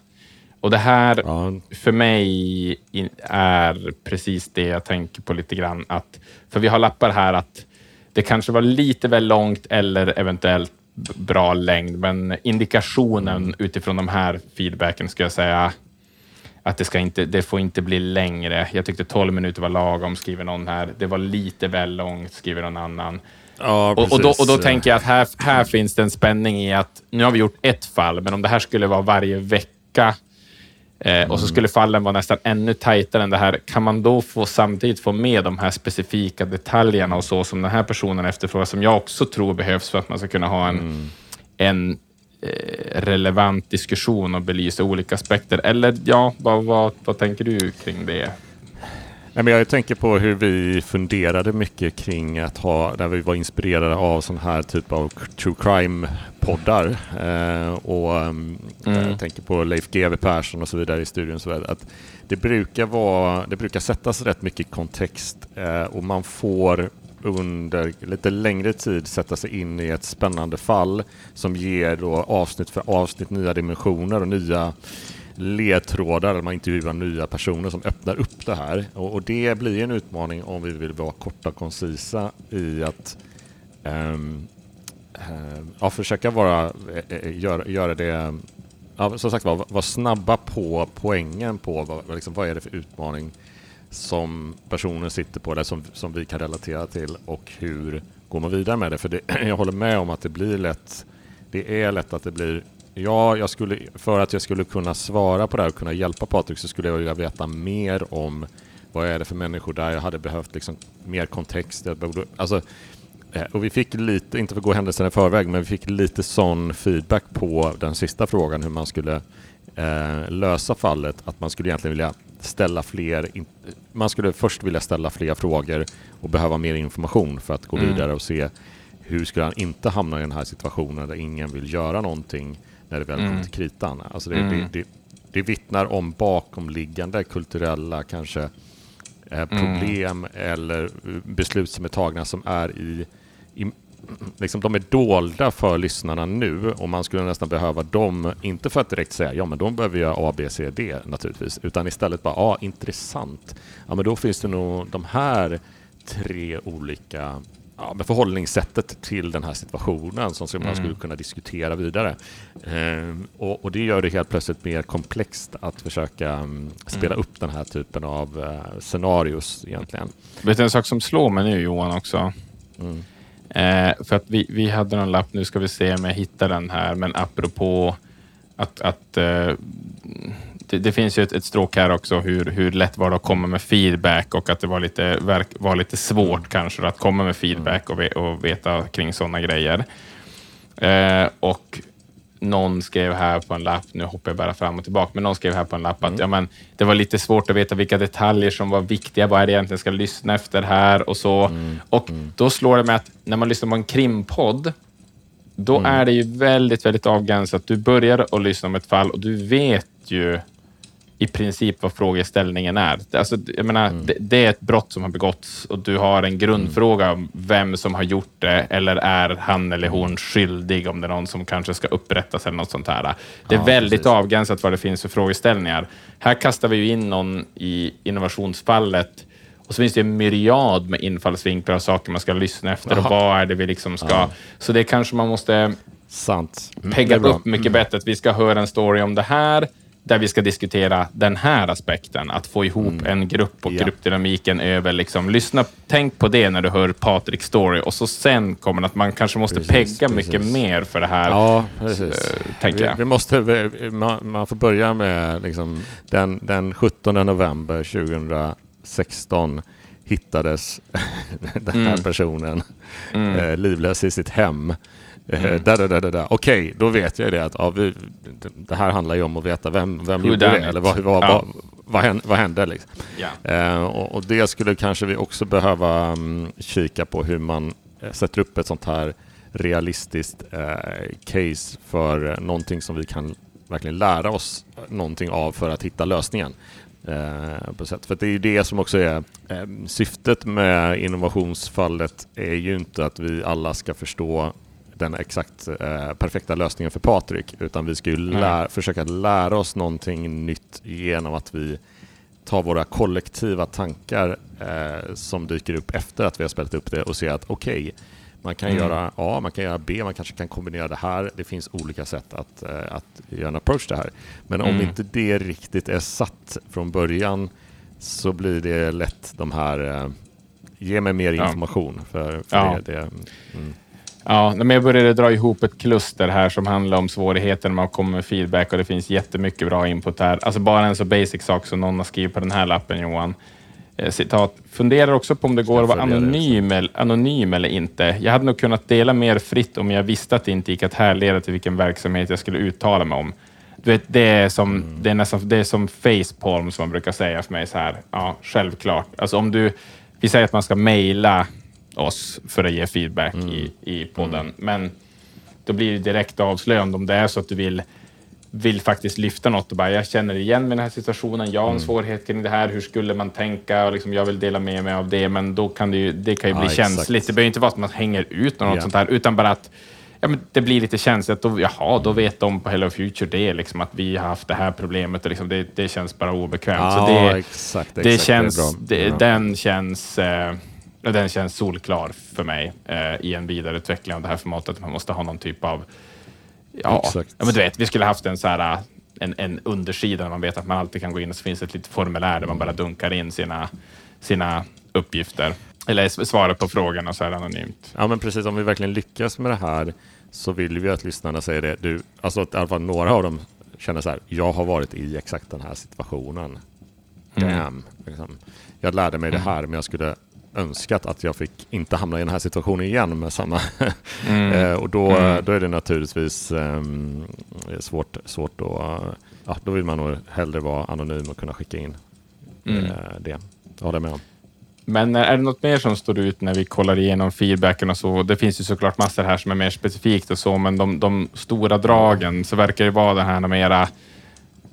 Och det här ja. för mig är precis det jag tänker på lite grann. Att, för vi har lappar här att det kanske var lite väl långt eller eventuellt bra längd, men indikationen utifrån de här feedbacken ska jag säga att det, ska inte, det får inte bli längre. Jag tyckte 12 minuter var lagom, skriver någon här. Det var lite väl långt, skriver någon annan. Ja, och, och, då, och då tänker jag att här, här finns det en spänning i att nu har vi gjort ett fall, men om det här skulle vara varje vecka Eh, och så skulle fallen vara nästan ännu tajtare än det här. Kan man då få samtidigt få med de här specifika detaljerna och så som den här personen efterfrågar, som jag också tror behövs för att man ska kunna ha en, en eh, relevant diskussion och belysa olika aspekter? Eller ja, vad, vad, vad tänker du kring det? Nej, men jag tänker på hur vi funderade mycket kring att ha, när vi var inspirerade av sån här typ av true crime-poddar. Eh, och mm. Jag tänker på Leif GW Persson och så vidare i studion. Så att det, brukar vara, det brukar sättas rätt mycket kontext eh, och man får under lite längre tid sätta sig in i ett spännande fall som ger då avsnitt för avsnitt nya dimensioner och nya ledtrådar där man intervjuar nya personer som öppnar upp det här. Och, och det blir en utmaning om vi vill vara korta och koncisa i att um, uh, ja, försöka vara, uh, göra, göra det ja, som sagt var, vara snabba på poängen på vad, liksom, vad är det för utmaning som personen sitter på, eller som, som vi kan relatera till och hur går man vidare med det? För det, jag håller med om att det blir lätt, det är lätt att det blir Ja, jag skulle, för att jag skulle kunna svara på det här och kunna hjälpa Patrik så skulle jag vilja veta mer om vad är det för människor där. Jag hade behövt liksom mer kontext. Alltså, eh, och vi fick lite, inte för att gå händelserna i förväg, men vi fick lite sån feedback på den sista frågan hur man skulle eh, lösa fallet. Att man skulle egentligen vilja ställa fler, man skulle först vilja ställa fler frågor och behöva mer information för att gå mm. vidare och se hur skulle han inte hamna i den här situationen där ingen vill göra någonting när det väl mm. kommer till kritan. Alltså det, mm. det, det, det vittnar om bakomliggande kulturella kanske eh, mm. problem mm. eller beslut som är tagna som är i, i liksom de är dolda för lyssnarna nu och man skulle nästan behöva dem, inte för att direkt säga ja men de behöver göra A, B, C, D naturligtvis, utan istället bara ja intressant. Ja men då finns det nog de här tre olika ja, med förhållningssättet till den här situationen som man mm. skulle kunna diskutera vidare. Eh, och, och, det gör det helt plötsligt mer komplext att försöka um, spela mm. upp den här typen av uh, scenarios egentligen. Vet du en sak som slår mig nu Johan också? Mm. Eh, för att vi, vi hade någon lapp, nu ska vi se om jag hittar den här, men apropå att, att uh, det, det, finns ju ett, ett stråk här också hur, hur lätt var det att komma med feedback och att det var lite, var lite svårt mm. kanske att komma med feedback och, och veta kring sådana grejer. Eh, och någon skrev här på en lapp, nu hoppar jag bara fram och tillbaka, men någon skrev här på en lapp mm. att ja, men, det var lite svårt att veta vilka detaljer som var viktiga. Vad är det egentligen ska lyssna efter här och så. Mm. Och mm. då slår det mig att när man lyssnar på en krimpodd, då mm. är det ju väldigt, väldigt avgränsat. Du börjar att lyssna om ett fall och du vet ju i princip vad frågeställningen är. Alltså, jag menar, mm. det, det, är ett brott som har begåtts och du har en grundfråga om vem som har gjort det eller är han eller hon skyldig om det är någon som kanske ska upprättas eller något sånt här. Det är ja, väldigt precis. avgränsat vad det finns för frågeställningar. Här kastar vi ju in någon i innovationsfallet och så finns det en myriad med infallsvinklar och saker man ska lyssna efter Aha. och vad är det vi liksom ska... Ja. Så det kanske man måste Sant. pegga upp mycket mm. bättre. Att vi ska höra en story om det här där vi ska diskutera den här aspekten, att få ihop mm. en grupp och ja. gruppdynamiken över, liksom, lyssna, tänk på det när du hör Patriks story och så sen kommer att man kanske måste precis, pegga precis. mycket mer för det här. Ja, precis. Äh. Vi, vi måste, vi, man, man, får börja med liksom, den, den 17 november 2016 hittades den här mm. personen mm. Eh, livlös i sitt hem. Eh, mm. Okej, då vet jag det att ja, vi, det här handlar ju om att veta vem, vem gjorde det eller vad, vad, ja. vad, vad, vad hände liksom. Ja. Eh, och, och, det skulle kanske vi också behöva um, kika på hur man eh, sätter upp ett sånt här realistiskt eh, case för eh, någonting som vi kan verkligen lära oss någonting av för att hitta lösningen. Eh, på sätt. För det är ju det som också är eh, syftet med innovationsfallet är ju inte att vi alla ska förstå den exakt eh, perfekta lösningen för Patrik, utan vi ska ju lä försöka lära oss någonting nytt genom att vi tar våra kollektiva tankar eh, som dyker upp efter att vi har spelat upp det och ser att okej, okay, man kan mm. göra A, man kan göra B, man kanske kan kombinera det här. Det finns olika sätt att, eh, att göra en approach det här. Men mm. om inte det riktigt är satt från början så blir det lätt de här, eh, ge mig mer information. För, för ja. det, det mm. Ja, men jag började dra ihop ett kluster här som handlar om svårigheter när man kommer med feedback och det finns jättemycket bra input här. Alltså bara en så basic sak som någon har skrivit på den här lappen, Johan. Eh, citat. Funderar också på om det går att vara anonym, eller, anonym eller inte. Jag hade nog kunnat dela mer fritt om jag visste att det inte gick att härleda till vilken verksamhet jag skulle uttala mig om. Du vet, det, är som, mm. det, är nästan, det är som facepalm, som man brukar säga för mig. Så här. Ja, självklart. Alltså om du, vi säger att man ska mejla oss för att ge feedback mm. i, i podden, mm. men då blir det direkt avslöjande om det är så att du vill vill faktiskt lyfta något och bara, jag känner igen mig i den här situationen, jag har en mm. svårighet kring det här, hur skulle man tänka? Och liksom, jag vill dela med mig av det, men då kan det ju, det kan ju bli ja, känsligt. Det behöver inte vara att man hänger ut något yeah. sånt här, utan bara att ja, men det blir lite känsligt. Då, jaha, då vet de på Hello Future det, liksom, att vi har haft det här problemet. Och liksom, det, det känns bara obekvämt. Ja, så det, exakt, det exakt, känns, det det, den känns eh, den känns solklar för mig eh, i en vidareutveckling av det här formatet. Man måste ha någon typ av Ja, ja men du vet, vi skulle haft en så här, en, en undersida där man vet att man alltid kan gå in och så finns ett litet formulär där man bara dunkar in sina, sina uppgifter. Eller svara på frågorna så här anonymt. Ja, men precis. Om vi verkligen lyckas med det här så vill vi att lyssnarna säger det. Du, alltså att i alla fall några av dem känner så här. Jag har varit i exakt den här situationen. Mm. Damn. Liksom. Jag lärde mig mm. det här, men jag skulle önskat att jag fick inte hamna i den här situationen igen med samma. Mm. eh, och då, mm. då är det naturligtvis eh, svårt, svårt att, ja, då vill man nog hellre vara anonym och kunna skicka in mm. eh, det. Jag håller med om. Men är det något mer som står ut när vi kollar igenom feedbacken och så? Det finns ju såklart massor här som är mer specifikt och så, men de, de stora dragen så verkar det vara det här mera.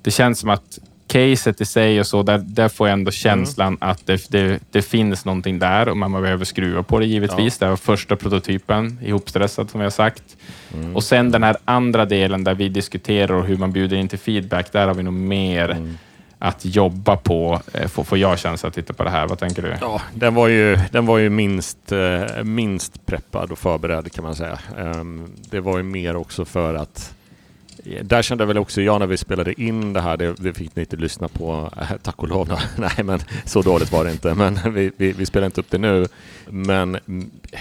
Det känns som att caset i sig och så, där, där får jag ändå känslan mm. att det, det, det, finns någonting där och man behöver skruva på det givetvis. Ja. Det var första prototypen, ihopstressad som vi har sagt. Mm. Och sen den här andra delen där vi diskuterar hur man bjuder in till feedback, där har vi nog mer mm. att jobba på, eh, får, får jag känsla att titta på det här. Vad tänker du? Ja, den var ju, den var ju minst, eh, minst preppad och förberedd kan man säga. Um, det var ju mer också för att där kände väl också jag när vi spelade in det här, det, det fick ni inte lyssna på, äh, tack och lov. Nej, men så dåligt var det inte. Men vi, vi, vi spelar inte upp det nu. Men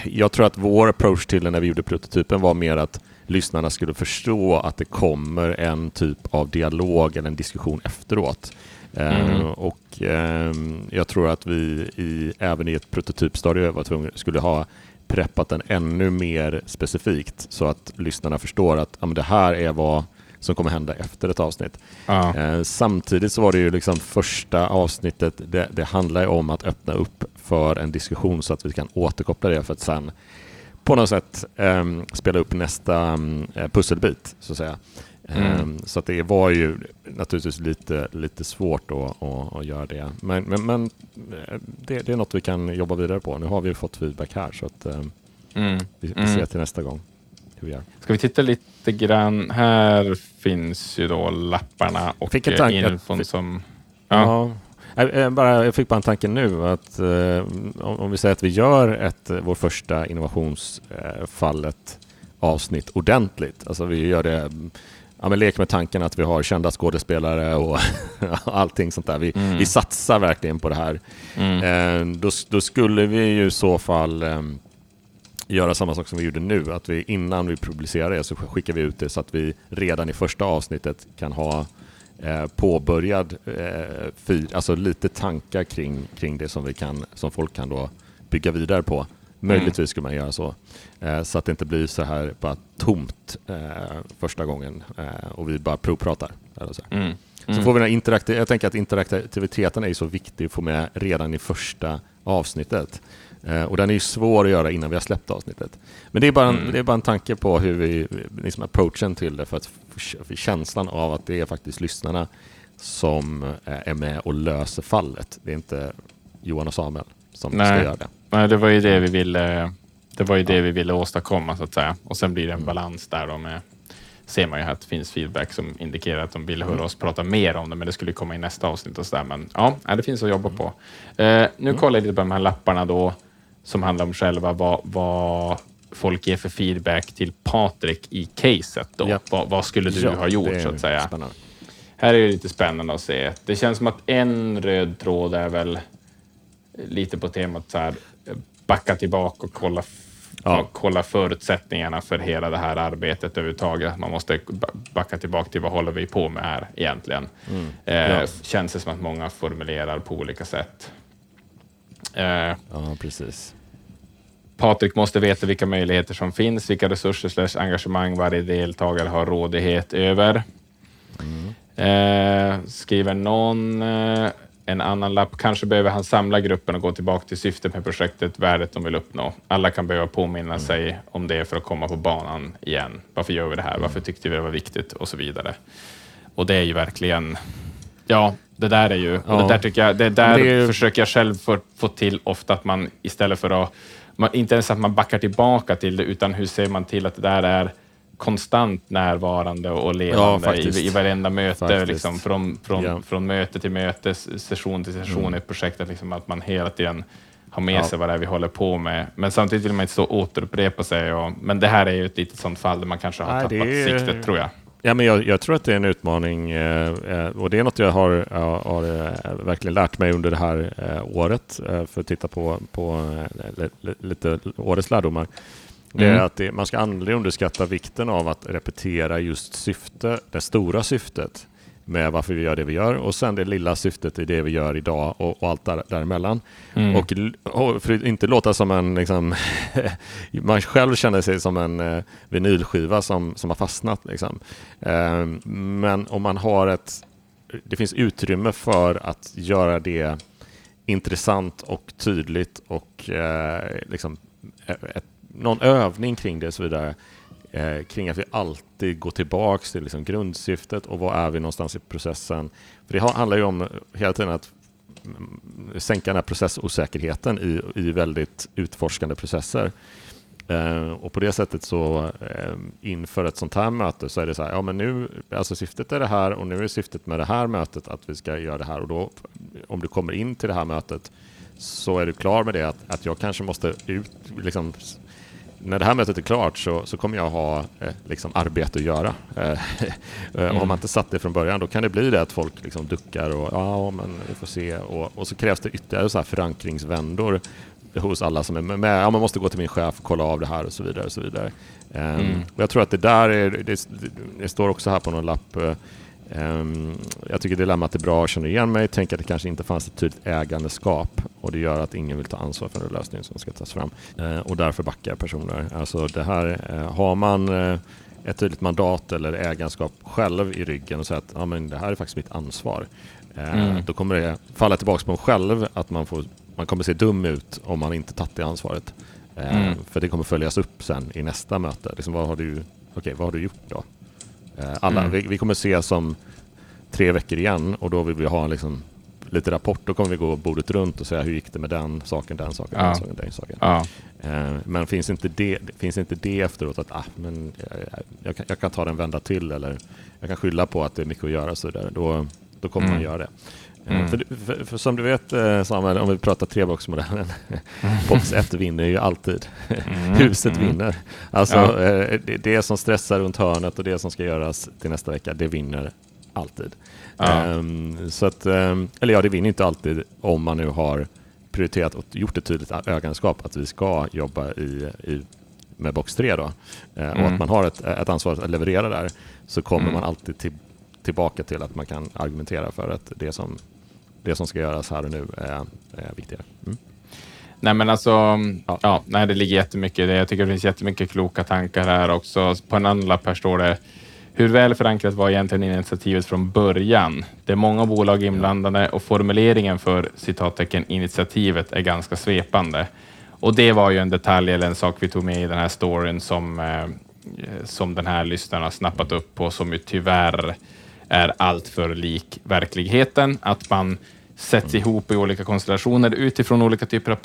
jag tror att vår approach till det när vi gjorde prototypen var mer att lyssnarna skulle förstå att det kommer en typ av dialog eller en diskussion efteråt. Mm. Uh, och uh, jag tror att vi i, även i ett prototypstadie var tvungna, skulle ha preppat den ännu mer specifikt så att lyssnarna förstår att ja, det här är vad som kommer hända efter ett avsnitt. Ja. Eh, samtidigt så var det ju liksom första avsnittet, det, det handlar ju om att öppna upp för en diskussion så att vi kan återkoppla det för att sen på något sätt eh, spela upp nästa eh, pusselbit så att säga. Mm. Um, så att det var ju naturligtvis lite, lite svårt att, att, att göra det. Men, men, men eh, det, det, är något vi kan jobba vidare på. Nu har vi fått feedback här så att um, mm. vi, vi ser mm. till nästa gång hur vi gör. Ska vi titta lite grann? Här finns ju då lapparna och Fick en tanke, infon som... Ja. ja. Jag, bara, jag fick bara en tanke nu att eh, om vi säger att vi gör ett, vår första innovationsfallet avsnitt ordentligt. Alltså vi gör det ja, men lek med tanken att vi har kända skådespelare och allting sånt där. Vi, mm. vi satsar verkligen på det här. Mm. Eh, då, då, skulle vi ju i så fall eh, göra samma sak som vi gjorde nu. Att vi innan vi publicerar det så skickar vi ut det så att vi redan i första avsnittet kan ha eh, påbörjad, eh, fyr, alltså lite tankar kring, kring det som, vi kan, som folk kan då bygga vidare på. Möjligtvis mm. skulle man göra så. Eh, så att det inte blir så här bara tomt eh, första gången eh, och vi bara provpratar. Eller så. Mm. Så mm. får vi den interaktiv jag tänker att interaktiviteten är så viktig att få med redan i första avsnittet. Eh, och den är ju svår att göra innan vi har släppt avsnittet. Men det är bara en, mm. det är bara en tanke på hur vi, liksom approachen till det för att få känslan av att det är faktiskt lyssnarna som eh, är med och löser fallet. Det är inte Johan och Samuel som Nej. ska göra det. Nej, det var ju det vi ville, det var ju det vi ville åstadkomma så att säga. Och sen blir det en mm. balans där då med ser man ju att det finns feedback som indikerar att de vill höra mm. oss prata mer om det, men det skulle komma i nästa avsnitt och så där. Men ja, det finns att jobba på. Uh, nu kollar jag lite på de här lapparna då som handlar om själva vad, vad folk ger för feedback till Patrik i caset. Då. Ja. Vad, vad, skulle du ja, ha gjort så att säga? Spännande. Här är det lite spännande att se. Det känns som att en röd tråd är väl lite på temat så här, backa tillbaka och kolla ja. kolla förutsättningarna för hela det här arbetet överhuvudtaget. Man måste backa tillbaka till vad håller vi på med här egentligen? Mm. Eh, ja. Känns det som att många formulerar på olika sätt. Eh, ja, precis. Patrik måste veta vilka möjligheter som finns, vilka resurser slash engagemang varje deltagare har rådighet över. Mm. Eh, skriver någon eh, en annan lapp. Kanske behöver han samla gruppen och gå tillbaka till syftet med projektet, värdet de vill uppnå. Alla kan behöva påminna mm. sig om det för att komma på banan igen. Varför gör vi det här? Varför tyckte vi det var viktigt? Och så vidare. Och det är ju verkligen, ja, det där är ju, ja. och det där tycker jag, det där det är... försöker jag själv få, få till ofta att man istället för att, man, inte ens att man backar tillbaka till det, utan hur ser man till att det där är konstant närvarande och levande ja, i, i varenda möte, liksom, från, från, ja. från möte till möte, session till session mm. i ett projekt, att, liksom, att man hela tiden har med ja. sig vad det är vi håller på med. Men samtidigt vill man inte stå och återupprepa sig. Och, men det här är ju ett litet sånt fall där man kanske har Nej, tappat är... siktet, tror jag. Ja, men jag, jag, tror att det är en utmaning eh, eh och det är något jag har, har, eh, verkligen lärt mig under det här året för att titta på, på lite årets lärdomar. Det är mm. att det, man ska aldrig underskatta vikten av att repetera just syfte, det stora syftet med varför vi gör det vi gör och sen det lilla syftet i det vi gör idag och, och allt där, däremellan. Mm. Och, och för att inte låta som en, liksom, man själv känner sig som en eh, vinylskiva som, som har fastnat. Liksom. Eh, men om man har ett, det finns utrymme för att göra det intressant och tydligt och eh, liksom, ett någon övning kring det och så vidare. Eh, kring att vi alltid går tillbaks till liksom grundsyftet och var är vi någonstans i processen. För Det handlar ju om eh, hela tiden att mm, sänka den här processosäkerheten i, i väldigt utforskande processer. Eh, och på det sättet så eh, inför ett sånt här möte så är det så här, ja men nu, alltså syftet är det här och nu är syftet med det här mötet att vi ska göra det här och då om du kommer in till det här mötet så är du klar med det att, att jag kanske måste ut, liksom, när det här mötet är klart så, så kommer jag ha eh, liksom arbete att göra. Eh, mm. Om man inte satt det från början då kan det bli det att folk liksom duckar och ja, men vi får se. Och, och så krävs det ytterligare så här förankringsvändor hos alla som är med. Ja, man måste gå till min chef och kolla av det här och så vidare. Och så vidare. Ehm, mm. jag tror att det där är, det, det, står också här på någon lapp eh, jag tycker dilemmat är bra, jag känner igen mig, tänker att det kanske inte fanns ett tydligt ägandeskap och det gör att ingen vill ta ansvar för den lösning som ska tas fram. Ehm, och därför backar personer. Alltså det här, eh, har man eh, ett tydligt mandat eller ägandeskap själv i ryggen och säger att ja, men det här är faktiskt mitt ansvar. Ehm, mm. Då kommer det falla tillbaka på en själv att man, får, man kommer se dum ut om man inte tagit det ansvaret. Mm. För det kommer följas upp sen i nästa möte. Liksom, vad, har du, okay, vad har du gjort då? Eh, alla, mm. vi, vi, kommer ses om tre veckor igen och då vill vi ha liksom lite rapport. Då kommer vi gå bordet runt och säga hur gick det med den saken, den saken, ja. den saken, den saken. Ja. Eh, men finns inte, det, finns inte det efteråt att ah, men jag, jag, kan, jag kan ta den vända till eller jag kan skylla på att det är mycket att göra så där, då, då kommer mm. man göra det. Eh, mm. För, för, för, som du vet Samuel, om vi pratar treboxmodellen, box 1 vinner ju alltid. Mm. Huset mm. vinner. Alltså ja. det, det som stressar runt hörnet och det som ska göras till nästa vecka, det vinner alltid. Ja. Um, så att, um, eller ja, det vinner inte alltid om man nu har prioriterat och gjort ett tydligt ögonskap att vi ska jobba i, i med box 3 då, uh, och att mm. man har ett, ett ansvar att leverera där, så kommer mm. man alltid till, tillbaka till att man kan argumentera för att det som, det som ska göras här och nu är, är viktigare. Mm. Nej, men alltså, ja. ja. nej, det ligger jättemycket. Jag tycker det finns jättemycket kloka tankar här också. På en annan lapp här står det hur väl förankrat var egentligen initiativet från början? Det är många bolag inblandade och formuleringen för citattecken initiativet är ganska svepande. Och det var ju en detalj eller en sak vi tog med i den här storyn som, eh, som den här lyssnaren har snappat upp på som ju tyvärr är alltör lik verkligheten. Att man sätts ihop i olika konstellationer utifrån olika typer av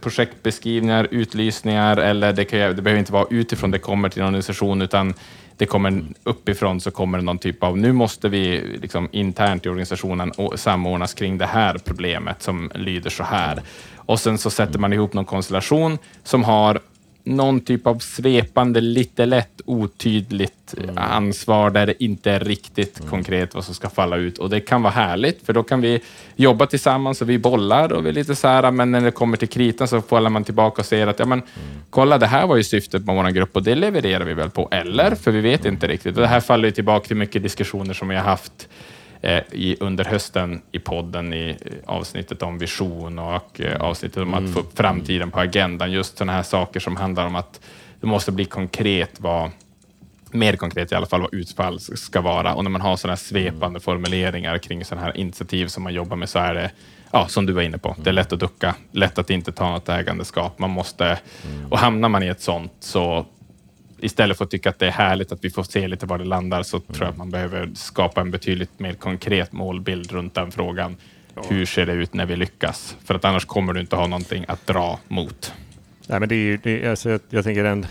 projektbeskrivningar, utlysningar eller det, kan, det behöver inte vara utifrån det kommer till en organisation utan det kommer uppifrån så kommer det någon typ av, nu måste vi liksom internt i organisationen samordnas kring det här problemet som lyder så här. Och sen så sätter man ihop någon konstellation som har någon typ av svepande, lite lätt otydligt mm. ansvar där det inte är riktigt mm. konkret vad som ska falla ut. Och det kan vara härligt, för då kan vi jobba tillsammans och vi bollar och vi är lite så här, men när det kommer till kritan så faller man tillbaka och ser att, ja men, mm. kolla, det här var ju syftet med vår grupp och det levererar vi väl på, eller? För vi vet inte riktigt. Och det här faller ju tillbaka till mycket diskussioner som vi har haft Eh, i, under hösten i podden i eh, avsnittet om vision och eh, avsnittet om att få upp framtiden på agendan. Just sådana här saker som handlar om att det måste bli konkret vad mer konkret i alla fall vad utfall ska vara. Och när man har sådana svepande formuleringar kring sådana här initiativ som man jobbar med så är det, ja, som du var inne på, det är lätt att ducka, lätt att inte ta något ägandeskap. Man måste, och hamnar man i ett sånt så istället för att tycka att det är härligt att vi får se lite var det landar så mm. tror jag att man behöver skapa en betydligt mer konkret målbild runt den frågan. Ja. Hur ser det ut när vi lyckas? För att annars kommer du inte ha någonting att dra mot. Nej, men det är, det är, alltså, jag tänker en,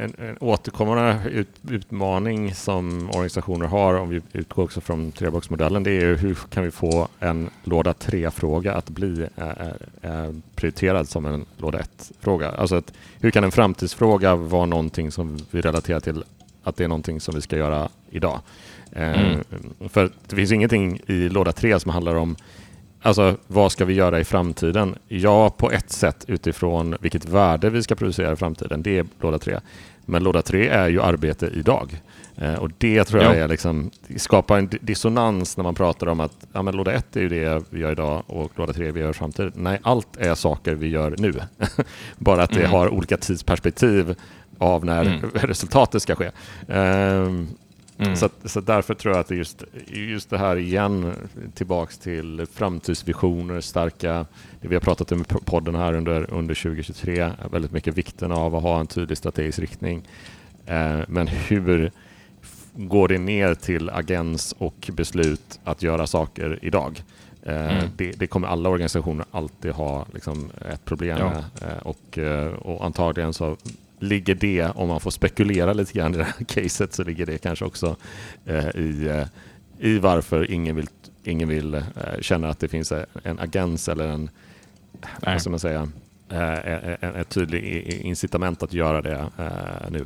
en, en återkommande ut, utmaning som organisationer har, om vi utgår också från treboxmodellen, det är hur kan vi få en låda 3-fråga att bli äh, äh, prioriterad som en låda 1-fråga? Alltså att, hur kan en framtidsfråga vara någonting som vi relaterar till att det är någonting som vi ska göra idag? Mm. för det finns ingenting i låda 3 som handlar om Alltså, vad ska vi göra i framtiden? Ja, på ett sätt utifrån vilket värde vi ska producera i framtiden. Det är låda tre. Men låda tre är ju arbete idag. Eh, och det tror jag är liksom, skapar en dissonans när man pratar om att ja, men låda ett är ju det vi gör idag och låda tre vi gör i framtiden. Nej, allt är saker vi gör nu. Bara att det mm. har olika tidsperspektiv av när mm. resultatet ska ske. Um, Mm. Så, så därför tror jag att det just, just det här igen, tillbaks till framtidsvisioner, starka, det vi har pratat om i podden här under, under 2023, väldigt mycket vikten av att ha en tydlig strategisk riktning. Eh, men hur går det ner till agens och beslut att göra saker idag? Eh, mm. Det, det, kommer alla organisationer alltid ha liksom, ett problem ja. med. Eh, och, eh, och antagligen så ligger det, om man får spekulera lite grann i det här caset, så ligger det kanske också eh, i, eh, i varför ingen vill, ingen vill eh, känna att det finns en agens eller en, vad ska man säga, en, ett tydligt incitament att göra det nu.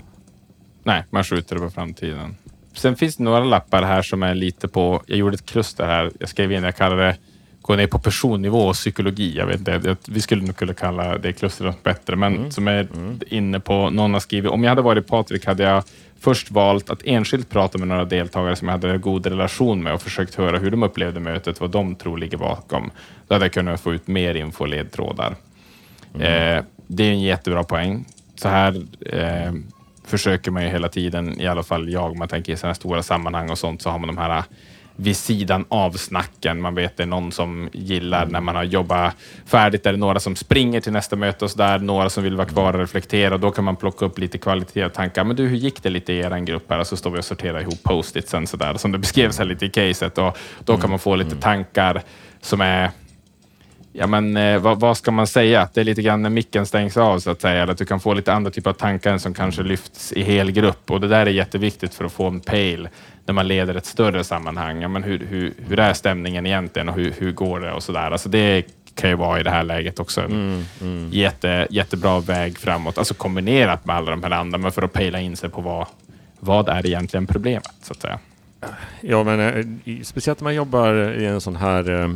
Nej, man skjuter det på framtiden. Sen finns det några lappar här som är lite på, jag gjorde ett kluster här, jag skrev in, jag kallar det gå ner på personnivå och psykologi. Jag vet inte, vi skulle nog kunna kalla det klustret bättre, men mm. som är mm. inne på, någon har skrivit, om jag hade varit Patrik hade jag först valt att enskilt prata med några deltagare som jag hade en god relation med och försökt höra hur de upplevde mötet, vad de tror ligger bakom. Då hade jag kunnat få ut mer info och ledtrådar. Mm. Eh, det är en jättebra poäng. Så här eh, försöker man ju hela tiden, i alla fall jag, man tänker i sådana stora sammanhang och sånt, så har man de här vid sidan av snacken. Man vet det är någon som gillar när man har jobbat färdigt. Är det några som springer till nästa möte och så där, några som vill vara kvar och reflektera. Då kan man plocka upp lite kvalitet och tankar. Men du, hur gick det lite i er grupp här? Och så står vi och sorterar ihop post-itsen så där, som det beskrevs här lite i caset. Och då kan man få lite tankar som är Ja, men eh, vad, vad, ska man säga? Det är lite grann när micken stängs av så att säga, att du kan få lite andra typer av tankar som kanske lyfts i hel grupp och det där är jätteviktigt för att få en pejl när man leder ett större sammanhang. Ja, men hur, hur, hur är stämningen egentligen och hur, hur går det och så där. Alltså det kan ju vara i det här läget också en mm, mm. Jätte, jättebra väg framåt, alltså kombinerat med alla de här andra, men för att pejla in sig på vad, vad är egentligen problemet så att säga. Ja, men eh, speciellt när man jobbar i en sån här eh,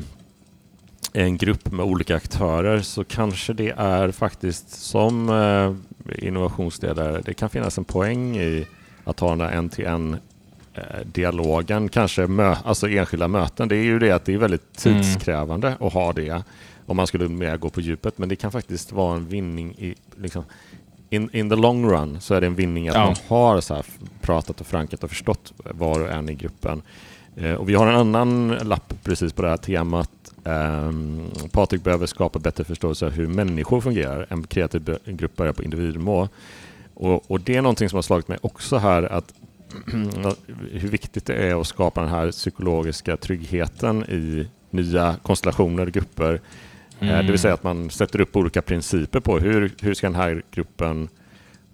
en grupp med olika aktörer så kanske det är faktiskt som eh, innovationsledare, det kan finnas en poäng i att ha den där en-till-en eh, dialogen, kanske mö alltså enskilda möten. Det är ju det att det är väldigt mm. tidskrävande mm. att ha det om man skulle mer gå på djupet. Men det kan faktiskt vara en vinning i liksom, in, in the long run så är det en vinning att ja. man har så pratat och förankrat och förstått var och en i gruppen. Eh, och vi har en annan lapp precis på det här temat Um, Patrik behöver skapa bättre förståelse av hur människor fungerar. En kreativ grupp börjar på individnivå. Och, och, det är någonting som har slagit mig också här att hur viktigt det är att skapa den här psykologiska tryggheten i nya konstellationer, grupper. Mm. Det vill mm. säga att man sätter upp olika principer på hur, hur ska den här gruppen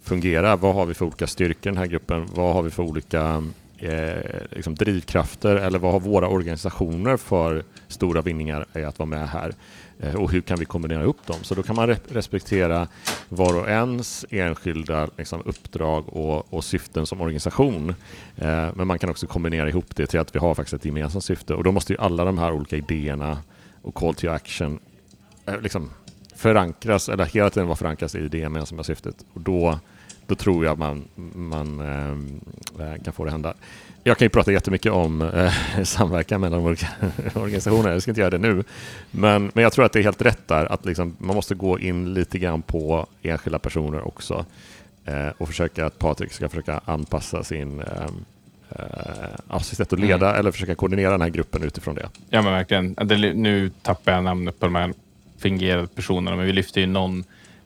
fungera? Vad har vi för olika styrkor i den här gruppen? Vad har vi för olika eh, liksom drivkrafter eller vad har våra organisationer för stora vinningar i att vara med här? Eh, och hur kan vi kombinera upp dem? Så då kan man re respektera var och ens enskilda liksom, uppdrag och, och, syften som organisation. Eh, men man kan också kombinera ihop det till att vi har faktiskt ett gemensamt syfte och då måste ju alla de här olika idéerna och call to action eh, liksom förankras, eller hela tiden vara förankras i det gemensamma syftet. Och då, då tror jag man, man äh, kan få det hända. Jag kan ju prata jättemycket om eh, samverkan mellan olika organisationer, jag ska inte göra det nu. Men, men jag tror att det är helt rätt där, att liksom, man måste gå in lite grann på enskilda personer också. Eh, och försöka att Patrik ska försöka anpassa sin sitt sätt att leda mm. eller försöka koordinera den här gruppen utifrån det. Ja men verkligen. Nu tappar jag namnet på de här fingerade personerna, men vi lyfter ju någon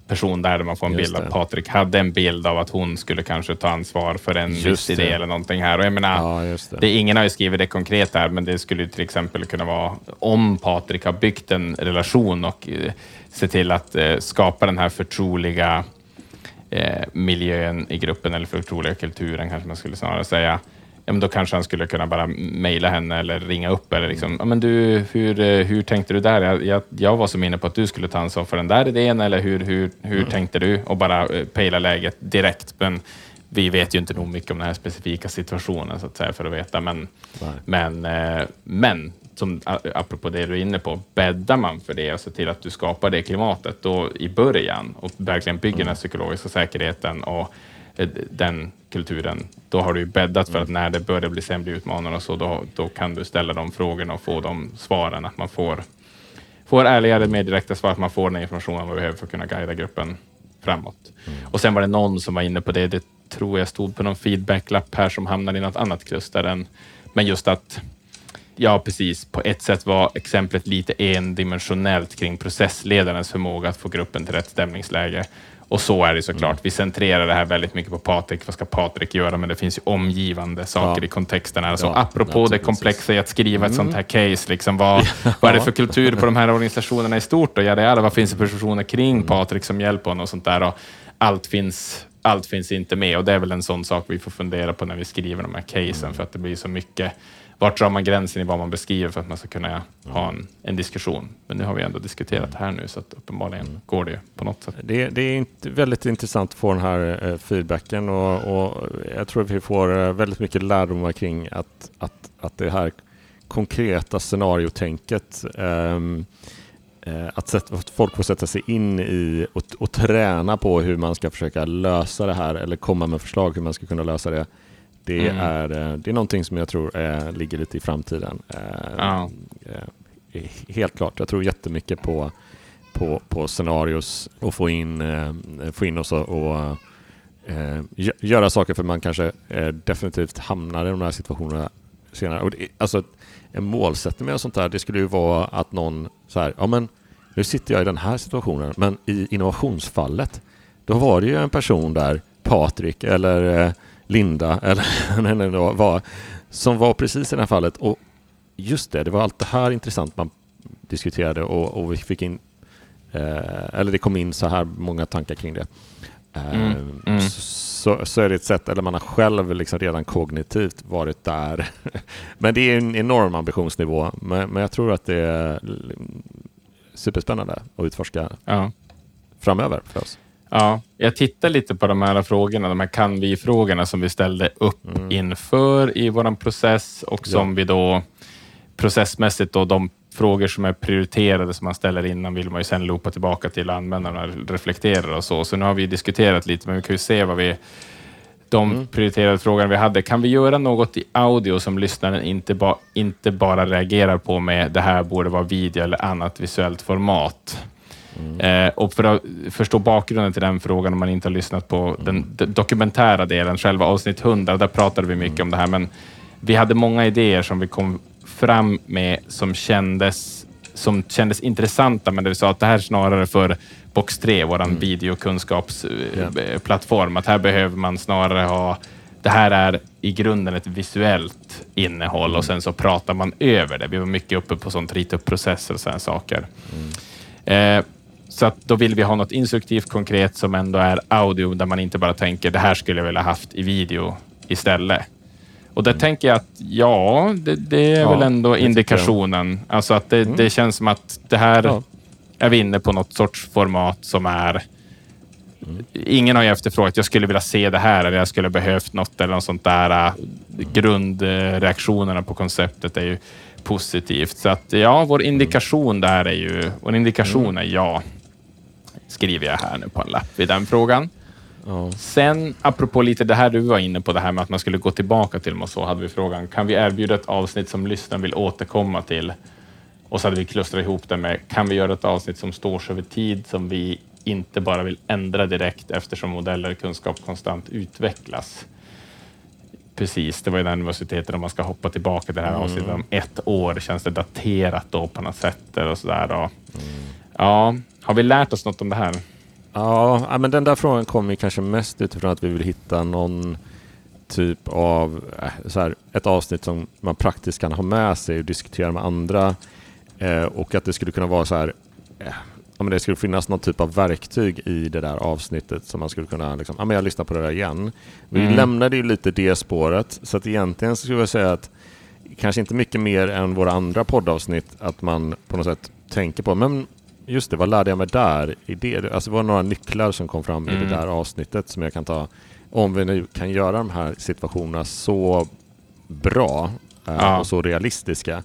person där, där man får en bild av Patrik hade en bild av att hon skulle kanske ta ansvar för en viss idé eller någonting här. Och jag menar, ja, det. det. ingen har ju skrivit det konkret här, men det skulle till exempel kunna vara om Patrik har byggt en relation och eh, se till att eh, skapa den här förtroliga eh, miljön i gruppen, eller förtroliga kulturen kanske man skulle snarare säga ja, men då kanske han skulle kunna bara mejla henne eller ringa upp. Eller liksom, ja, men du, hur, eh, hur tänkte du där? Jag, jag, jag var som inne på att du skulle ta ansvar för den där idén, eller hur, hur, hur mm. tänkte du? Och bara uh, pejla läget direkt. Men vi vet ju inte nog mycket om den här specifika situationen så att säga, för att veta. Men, men, uh, men som, apropå det du är inne på, bäddar man för det och ser till att du skapar det klimatet då i början och verkligen bygger mm. den psykologiska säkerheten och den kulturen, då har du ju bäddat för att när det börjar bli sämre utmanande så, då, då kan du ställa de frågorna och få de svaren, att man får, får ärligare, mer direkta svar, att man får den informationen man behöver för att kunna guida gruppen framåt. Mm. Och sen var det någon som var inne på det, det tror jag stod på någon feedbacklapp här som hamnade i något annat kluster, än, men just att Ja, precis. På ett sätt var exemplet lite endimensionellt kring processledarens förmåga att få gruppen till rätt stämningsläge. Och så är det såklart. Mm. Vi centrerar det här väldigt mycket på Patrik. Vad ska Patrik göra? Men det finns ju omgivande saker ja. i kontexten. Här. Så ja, apropå det komplexa i att skriva mm. ett sånt här case, liksom, vad, ja. vad är det för kultur på de här organisationerna i stort? Och ja, det är, vad finns det för personer kring mm. Patrik som hjälper honom och sånt där? Och allt finns allt finns inte med och det är väl en sån sak vi får fundera på när vi skriver de här casen mm. för att det blir så mycket vart drar man gränsen i vad man beskriver för att man ska kunna ha en, en diskussion? Men det har vi ändå diskuterat här nu, så att uppenbarligen mm. går det på något sätt. Det, det är väldigt intressant att få den här eh, feedbacken och, och, jag tror att vi får eh, väldigt mycket lärdomar kring att, att, att det här konkreta scenariotänket um, att, sätta, att, folk får sätta sig in i och, och, träna på hur man ska försöka lösa det här eller komma med förslag hur man ska kunna lösa det det, mm. är, eh, det är någonting som jag tror är, ligger lite i framtiden. Ja. Eh, helt klart. Jag tror jättemycket på, på, på scenarios och få in, eh, få in oss och, och göra saker för man kanske definitivt hamnar i de här situationerna senare. Och det, alltså, en målsättning med sånt där, det skulle ju vara att någon så här, ja men nu sitter jag i den här situationen, men i innovationsfallet, då var det ju en person där, Patrik eller eh, Linda, eller det var, som var precis i det här fallet. Och just det, det var allt det här intressant man diskuterade och, och vi fick in, eh, eller det kom in så här många tankar kring det. Eh, mm, mm. Så, så är det ett sätt, eller man har själv liksom redan kognitivt varit där. men det är en enorm ambitionsnivå, men, men jag tror att det är superspännande att utforska ja. framöver för oss. Ja, jag tittar lite på de här frågorna, de här kan vi-frågorna som vi ställde upp mm. inför i vår process och som ja. vi då processmässigt då de frågor som är prioriterade som man ställer innan vill man ju sen loopa tillbaka till användarna reflekterar och så. Så nu har vi diskuterat lite, men vi kan ju se vad vi de mm. prioriterade frågorna vi hade. Kan vi göra något i audio som lyssnaren inte, ba, inte bara reagerar på med det här borde vara video eller annat visuellt format? Mm. Eh, och för att förstå bakgrunden till den frågan, om man inte har lyssnat på mm. den, den dokumentära delen, själva avsnitt 100, där pratade vi mycket mm. om det här, men vi hade många idéer som vi kom fram med som kändes, som kändes intressanta, men där vi sa att det här är snarare för box 3, vår mm. videokunskapsplattform, yeah. att här behöver man snarare ha det här är i grunden ett visuellt innehåll mm. och sen så pratar man över det. Vi var mycket uppe på sånt, rita upp processer och sådana saker. Mm. Eh, så att då vill vi ha något instruktivt konkret som ändå är audio där man inte bara tänker det här skulle jag vilja haft i video istället. Och där tänker jag att ja, det, det är Ja, väl ändå indikationen. Alltså att det, Mm. det känns som att det här Ja. är vi inne på något sorts format som är... Mm. Ingen har ju efterfrågat, jag skulle vilja se det här eller jag skulle behövt något eller något sånt där. Grundreaktionerna på konceptet är ju positivt. Så att ja, vår indikation där är ju... Vår indikation är ja. Skriver jag här nu på en lapp vid den frågan. Ja. Sen, apropå lite det här du var inne på, det här med att man skulle gå tillbaka till och så hade vi frågan, kan vi erbjuda ett avsnitt som lyssnaren vill återkomma till? Och så hade vi klustrat ihop det med, kan vi göra ett avsnitt som står sig över tid, som vi inte bara vill ändra direkt eftersom modeller och kunskap konstant utvecklas? Precis, det var ju den universiteten om man ska hoppa tillbaka till det här avsnittet om ett år, känns det daterat då på något sätt och sådär. Då. Ja, har vi lärt oss något om det här? Ja, men den där frågan kommer ju kanske mest utifrån att vi vill hitta någon typ av eh, så här, ett avsnitt som man praktiskt kan ha med sig och diskutera med andra eh, och att det skulle kunna vara så här eh, ja, men det skulle finnas någon typ av verktyg i det där avsnittet som man skulle kunna, liksom, ja men jag lyssnar på det där igen. Vi Mm. lämnade ju lite det spåret, så att egentligen så skulle jag säga att kanske inte mycket mer än våra andra poddavsnitt, att man på något sätt tänker på, men just det, vad lärde jag mig där? I det? Alltså det var några nycklar som kom fram i Mm. det där avsnittet som jag kan ta, om vi nu kan göra de här situationerna så bra eh, Ja. och så realistiska,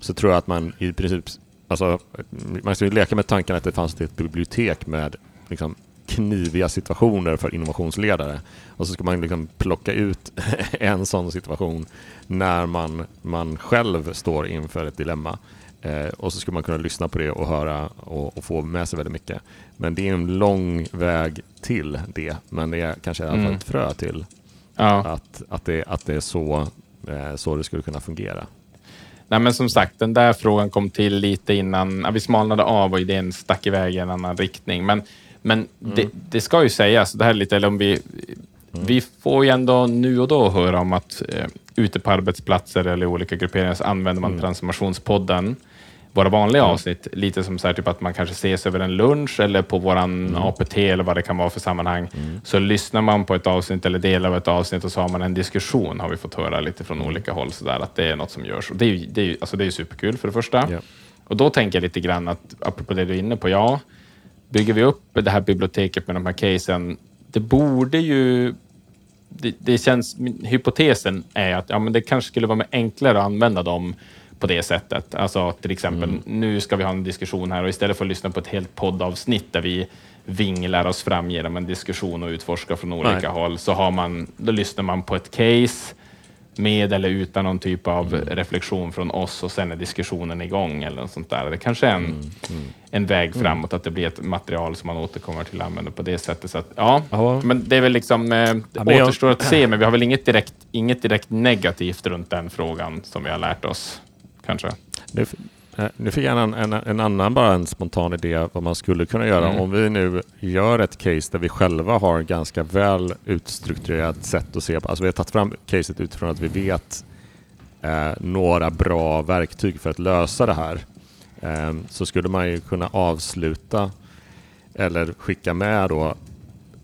så tror jag att man i princip, alltså man ska ju leka med tanken att det fanns ett bibliotek med liksom, kniviga situationer för innovationsledare. Och så ska man liksom plocka ut en sån situation när man, man själv står inför ett dilemma. Eh, och så ska man kunna lyssna på det och höra och, och få med sig väldigt mycket. Men det är en lång väg till det. Men det är kanske i alla fall Mm. ett frö till Ja. att, att, det, att det är så, eh, så det skulle kunna fungera. Nej, men som sagt, den där frågan kom till lite innan ja, vi smalnade av och idén stack iväg i en annan riktning. Men, men det, det ska ju sägas, det här är lite, eller om vi, vi får ju ändå nu och då höra om att eh, ute på arbetsplatser eller i olika grupperingar så använder man transformationspodden, våra vanliga avsnitt, lite som så här, typ att man kanske ses över en lunch eller på våran APT eller vad det kan vara för sammanhang. Så lyssnar man på ett avsnitt eller delar av ett avsnitt och så har man en diskussion, har vi fått höra lite från olika håll, så där, att det är något som görs. Och det är ju, det är alltså det är superkul för det första. Ja. Och då tänker jag lite grann att, apropå det du är inne på, ja, bygger vi upp det här biblioteket med de här casen, det borde ju det, det känns, hypotesen är att ja, men det kanske skulle vara enklare att använda dem på det sättet. Alltså till exempel, nu ska vi ha en diskussion här och istället för att lyssna på ett helt poddavsnitt där vi vinglar oss fram genom en diskussion och utforskar från olika Nej. håll, så har man, då lyssnar man på ett case med eller utan någon typ av reflektion från oss och sen är diskussionen igång eller något sånt där. Det kanske är en, en väg framåt, att det blir ett material som man återkommer till och använder på det sättet. Så att, ja, Ja. men det är väl liksom, eh, Ja, men jag- återstår att se, men vi har väl inget direkt, inget direkt negativt runt den frågan som vi har lärt oss, kanske. Nu, eh, nu fick jag en, en, en annan, bara en spontan idé vad man skulle kunna göra. Mm. Om vi nu gör ett case där vi själva har ganska väl utstrukturerat sätt att se på. Alltså vi har tagit fram caset utifrån att vi vet eh, några bra verktyg för att lösa det här. Eh, så skulle man ju kunna avsluta eller skicka med då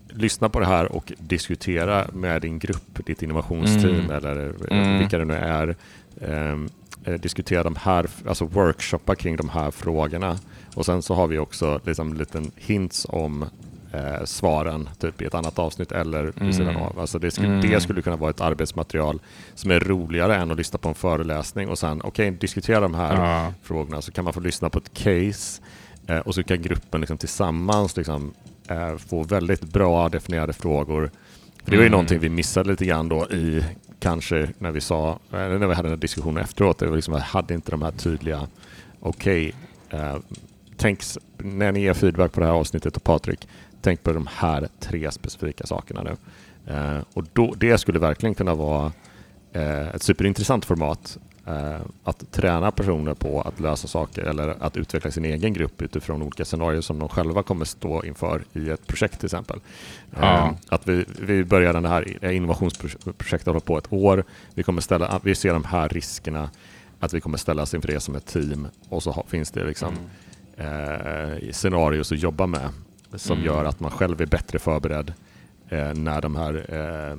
lyssna på det här och diskutera med din grupp, ditt innovationsteam Mm. eller eh, Mm. vilka det nu är. Ehm, eh, diskutera de här, alltså workshoppa kring de här frågorna. Och sen så har vi också liksom en liten hints om eh, svaren typ i ett annat avsnitt eller vid Mm. sidan av. Alltså det, skulle, Mm. det skulle kunna vara ett arbetsmaterial som är roligare än att lyssna på en föreläsning och sen okej, diskutera de här Ja. frågorna så kan man få lyssna på ett case eh, och så kan gruppen liksom tillsammans liksom, eh, få väldigt bra definierade frågor. För det var ju Mm. någonting vi missade lite grann då i kanske när vi sa, när vi hade den här diskussionen efteråt, det var liksom, jag hade inte de här tydliga, okej, eh, tänk när ni ger feedback på det här avsnittet och Patrik, tänk på de här tre specifika sakerna nu. Eh, och då, det skulle verkligen kunna vara eh, ett superintressant format att träna personer på att lösa saker eller att utveckla sin egen grupp utifrån olika scenarier som de själva kommer stå inför i ett projekt till exempel. Ja. Eh, att vi, vi börjar den här innovationsprojektet hålla på ett år. Vi, kommer ställa, vi ser de här riskerna, att vi kommer ställas inför det som ett team och så finns det liksom eh, scenarios att jobba med som Mm. gör att man själv är bättre förberedd eh, när de här eh,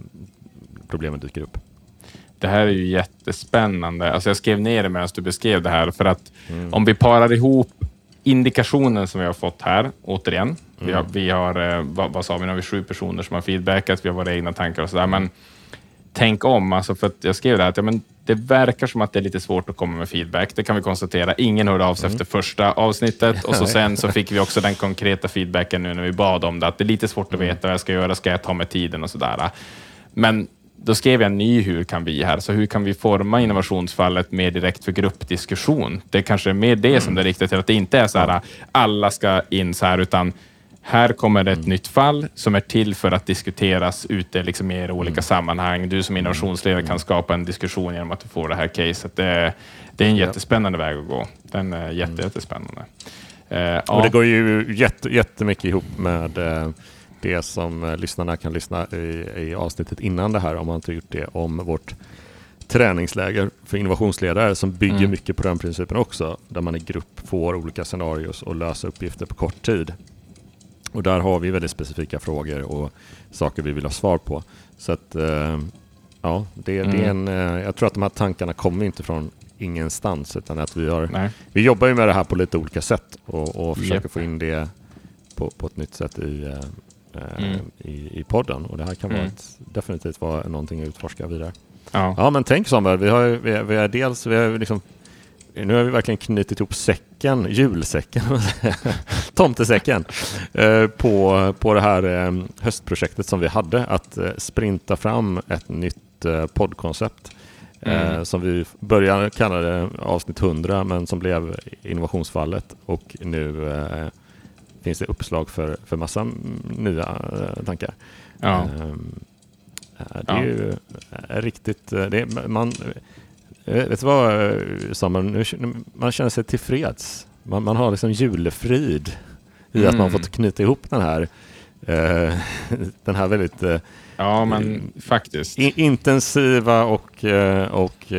problemen dyker upp. Det här är ju jättespännande. Alltså jag skrev ner det medan du beskrev det här, för att om vi parar ihop indikationen som vi har fått här, återigen. Vi har, vi har eh, vad, vad sa vi, nu har vi sju personer som har feedbackat, vi har våra egna tankar och sådär, men tänk om, alltså för att jag skrev det här, att ja, men det verkar som att det är lite svårt att komma med feedback. Det kan vi konstatera. Ingen hörde av sig efter första avsnittet och så sen så fick vi också den konkreta feedbacken nu när vi bad om det, att det är lite svårt att veta vad jag ska göra, ska jag ta mig tiden och sådär. Men då skrev jag en ny hur kan vi här, så hur kan vi forma innovationsfallet mer direkt för gruppdiskussion? Det kanske är mer det som det är riktat till, att det inte är så här alla ska in så här, utan här kommer det ett nytt fall som är till för att diskuteras ute liksom i olika sammanhang. Du som innovationsledare kan skapa en diskussion genom att du får det här caset. Det, det är en jättespännande väg att gå. Den är jätte, jättespännande. Eh, Och det går ju jätte, jättemycket ihop med eh, det som eh, lyssnarna kan lyssna i, i avsnittet innan det här, om man inte gjort det, om vårt träningsläger för innovationsledare som bygger Mm. mycket på den principen också, där man i grupp får olika scenarios och löser uppgifter på kort tid. Och där har vi väldigt specifika frågor och saker vi vill ha svar på. Så att, eh, ja, det, det är en, Mm. eh, jag tror att de här tankarna kommer inte från ingenstans, utan att vi har Nej. vi jobbar ju med det här på lite olika sätt och, och försöker Japp. få in det på, på ett nytt sätt i, Mm. i, i podden. Och det här kan vara Mm. ett, definitivt vara någonting att utforska vidare. Ja. Ja, men tänk Samuel, vi har, vi, vi har dels, vi har liksom, nu har vi verkligen knutit ihop säcken, julsäcken, tomtesäcken, eh, på, på det här eh, höstprojektet som vi hade, att eh, sprinta fram ett nytt eh, poddkoncept. Eh, Mm. som vi började kalla det avsnitt 100 men som blev innovationsfallet och nu eh, finns det uppslag för, för massa mm, nya eh, tankar. Ja. Ehm, eh, det Ja. är ju eh, riktigt, det är, man, vet du vad Samuel, man känner sig tillfreds. Man, man har liksom julefrid i att man Mm. fått knyta ihop den här den här väldigt ja, men faktiskt. intensiva och, och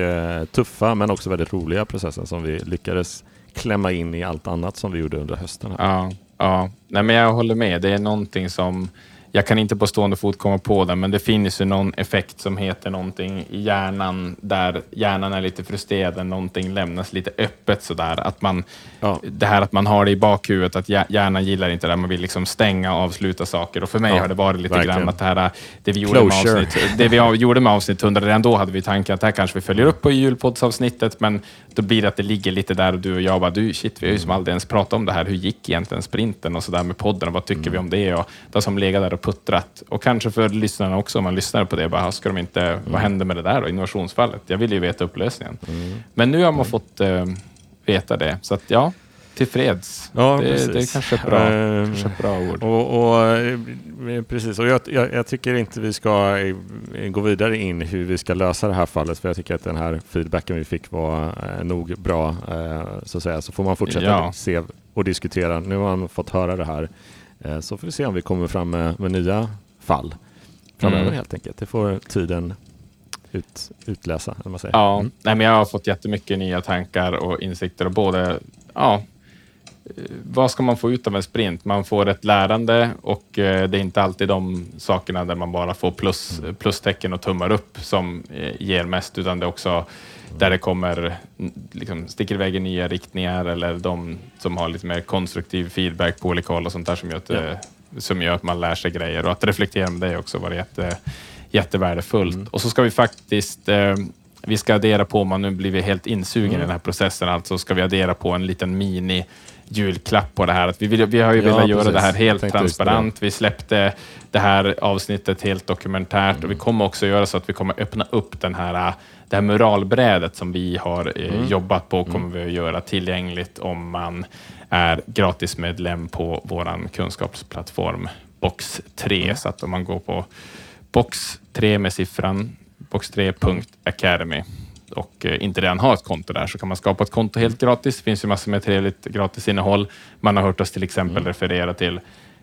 tuffa men också väldigt roliga processen som vi lyckades klämma in i allt annat som vi gjorde under hösten. Här. Ja, ja. Nej, men jag håller med. Det är någonting som jag kan inte på stående fot komma på det, men det finns ju någon effekt som heter någonting i hjärnan där hjärnan är lite frustrerad, någonting lämnas lite öppet sådär. Att man, Ja. Det här att man har det i bakhuvudet, att hjär- hjärnan gillar inte det, man vill liksom stänga och avsluta saker. Och för mig Ja, har det varit lite verkligen. grann att det här, det vi gjorde med avsnitt, det vi gjorde med avsnitt 100, redan då hade vi tanken att det här kanske vi följer upp på julpoddsavsnittet, men då blir det att det ligger lite där och du och jag bara, du shit, vi har ju som aldrig ens pratat om det här. Hur gick egentligen sprinten och sådär med podden och vad tycker vi om det? Och det har som legat där och puttrat. Och kanske för lyssnarna också, om man lyssnar på det, bara, ska de inte, vad hände med det där då, innovationsfallet? Jag vill ju veta upplösningen. Men nu har man fått eh, veta det, så att ja, tillfreds. Ja, det, precis. det är kanske ett bra, Ehm, kanske ett bra ord. Och, och, eh, precis, och jag, jag, jag tycker inte vi ska eh, gå vidare in hur vi ska lösa det här fallet, för jag tycker att den här feedbacken vi fick var eh, nog bra, så att säga. Så får man fortsätta Ja. se och diskutera. Nu har man fått höra det här, så får vi se om vi kommer fram med, med nya fall framöver Mm. helt enkelt. Det får tiden ut, utläsa, eller man säger. Ja, Mm. nej, men jag har fått jättemycket nya tankar och insikter. Och både, ja, eh, vad ska man få ut av en sprint? Man får ett lärande och eh, det är inte alltid de sakerna där man bara får plus, Mm. plustecken och tummar upp som eh, ger mest, utan det är också där det kommer, mm, liksom, sticker iväg i nya riktningar eller de som har lite mer konstruktiv feedback på olika håll och sånt där som gör att, Ja. eh, som gör att man lär sig grejer och att reflektera med det också var jätte, jättevärdefullt. Mm. Och så ska vi faktiskt eh, vi ska addera på, om man nu blivit helt insugen Mm. i den här processen, alltså ska vi addera på en liten mini julklapp på det här. Att vi, vill, vi har ju Ja, velat göra precis. det här helt tänkte transparent. Vi släppte det här avsnittet helt dokumentärt och vi kommer också göra så att vi kommer öppna upp den här, det här muralbrädet som vi har eh, Mm. jobbat på, kommer vi att göra tillgängligt om man är gratismedlem på vår kunskapsplattform Box 3. Mm. Så att om man går på box 3 med siffran box3.academy och eh, inte redan har ett konto där så kan man skapa ett konto helt gratis. Det finns ju massor med trevligt gratisinnehåll. Man har hört oss till exempel Mm. referera till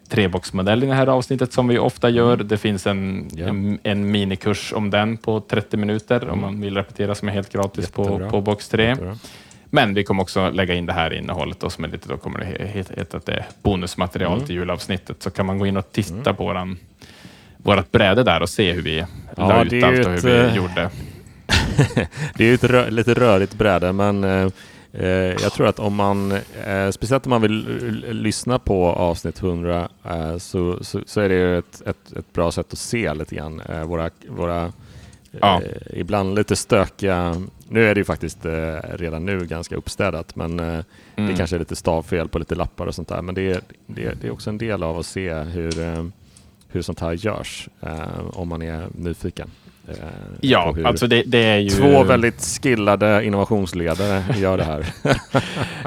treboxmodellen i det här avsnittet som vi ofta gör. Det finns en, Mm. Ja. en, en minikurs om den på 30 minuter om man vill repetera som är helt gratis på, Jättebra. på box 3. Jättebra. Men vi kommer också lägga in det här innehållet då, som är lite, då kommer det he- he- heta att det är bonusmaterial Mm. till julavsnittet. Så kan man gå in och titta på våran, vårat bräde där och se hur vi Ja, la ut allt och hur vi eh, gjorde. Det är ju ett rö lite rörigt bräde, men eh, eh, jag tror att om man, eh, speciellt om man vill lyssna på avsnitt 100, eh, så, så, så, är det ett, ett, ett, bra sätt att se lite grann eh, våra, våra ja. Eh, ibland lite stökiga nu är det ju faktiskt redan nu ganska uppstädat, men mm. det kanske är lite stavfel på lite lappar och sånt där. Men det är, det, det är också en del av att se hur, hur sånt här görs, om man är nyfiken. Eh, ja, alltså det, det, är ju... Två väldigt skillade innovationsledare gör det här.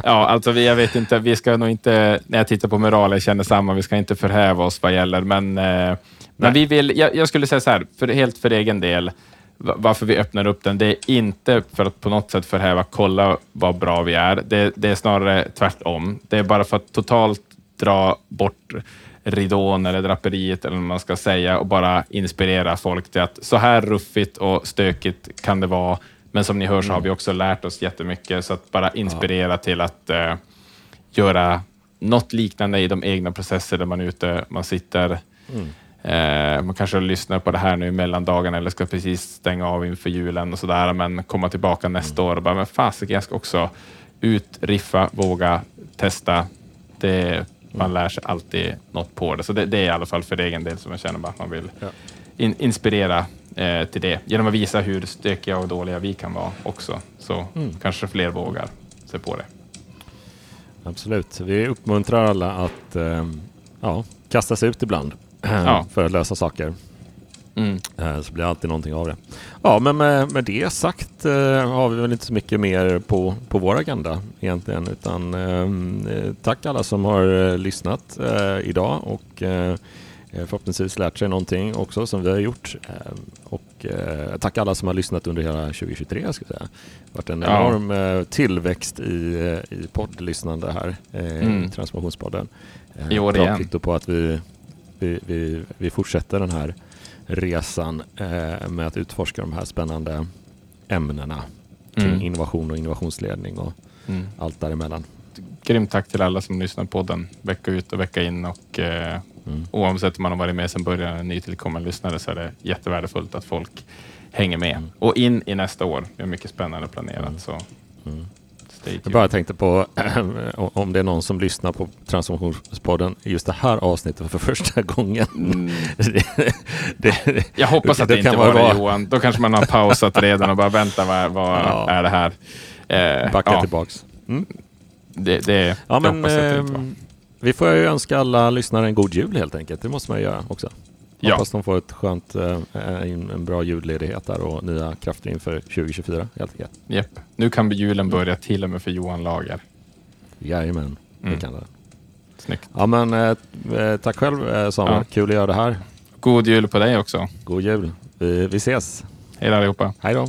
ja, alltså jag vet inte, vi ska nog inte, när jag tittar på Morale, känner samma, vi ska inte förhäva oss vad gäller, men, eh, men vi vill, jag, jag, skulle säga så här, för, helt för egen del, varför vi öppnar upp den, det är inte för att på något sätt förhäva, kolla vad bra vi är. Det, det är snarare tvärtom. Det är bara för att totalt dra bort ridån eller draperiet eller vad man ska säga och bara inspirera folk till att så här ruffigt och stökigt kan det vara. Men som ni hör så har vi också lärt oss jättemycket, så att bara inspirera ja. till att uh, göra något liknande i de egna processer där man är ute, man sitter mm. Eh, man kanske lyssnar på det här nu mellan dagarna eller ska precis stänga av inför julen och sådär, men komma tillbaka nästa mm. år och bara, men fasiken, jag ska också ut, riffa, våga, testa. Det, man lär sig alltid något på det. Så det, det är i alla fall för egen del som jag känner att man vill ja. in, inspirera eh, till det genom att visa hur stökiga och dåliga vi kan vara också. Så mm. kanske fler vågar se på det. Absolut. Vi uppmuntrar alla att eh, ja, kasta sig ut ibland ja. för att lösa saker. Mm. Eh, så blir det alltid någonting av det. Ja, men med, med det sagt eh, har vi väl inte så mycket mer på, på vår agenda egentligen. Utan eh, tack alla som har lyssnat eh, idag och förhoppningsvis lärt sig någonting också som vi har gjort. och tack alla som har lyssnat under hela 2023. Ska säga. Det har varit en enorm ja. tillväxt i, i poddlyssnande här mm. i Transformationspodden. I år igen. på att vi, vi, vi, vi fortsätter den här resan eh, med att utforska de här spännande ämnena kring mm. innovation och innovationsledning och mm. allt däremellan. Grymt tack till alla som lyssnar på den vecka ut och vecka in och eh, mm. oavsett om man har varit med sedan början eller nytillkommen lyssnare så är det jättevärdefullt att folk hänger med. Mm. Och in i nästa år. Vi har mycket spännande planerat. Mm. Så mm. Jag bara tänkte på om det är någon som lyssnar på Transformationspodden just det här avsnittet för första gången. Mm. det, det, jag hoppas att det, det inte var det Johan. Då kanske man har pausat redan och bara vänta, vad, vad ja. är det här? Eh, Backa ja. tillbaks. Mm. Det, det, ja, men, eh, vi får ju önska alla lyssnare en god jul helt enkelt. Det måste man ju göra också. Ja. Hoppas de får ett skönt, eh, en bra julledighet där och nya krafter inför 2024 helt enkelt. Yep. Nu kan julen börja till och med för Johan Lager. Jajamän, det mm. kan det. Snyggt. Ja, men, eh, eh tack själv eh, Samuel, ja. kul att göra det här. God jul på dig också. God jul. Vi, vi ses. Hej allihopa. Hej då.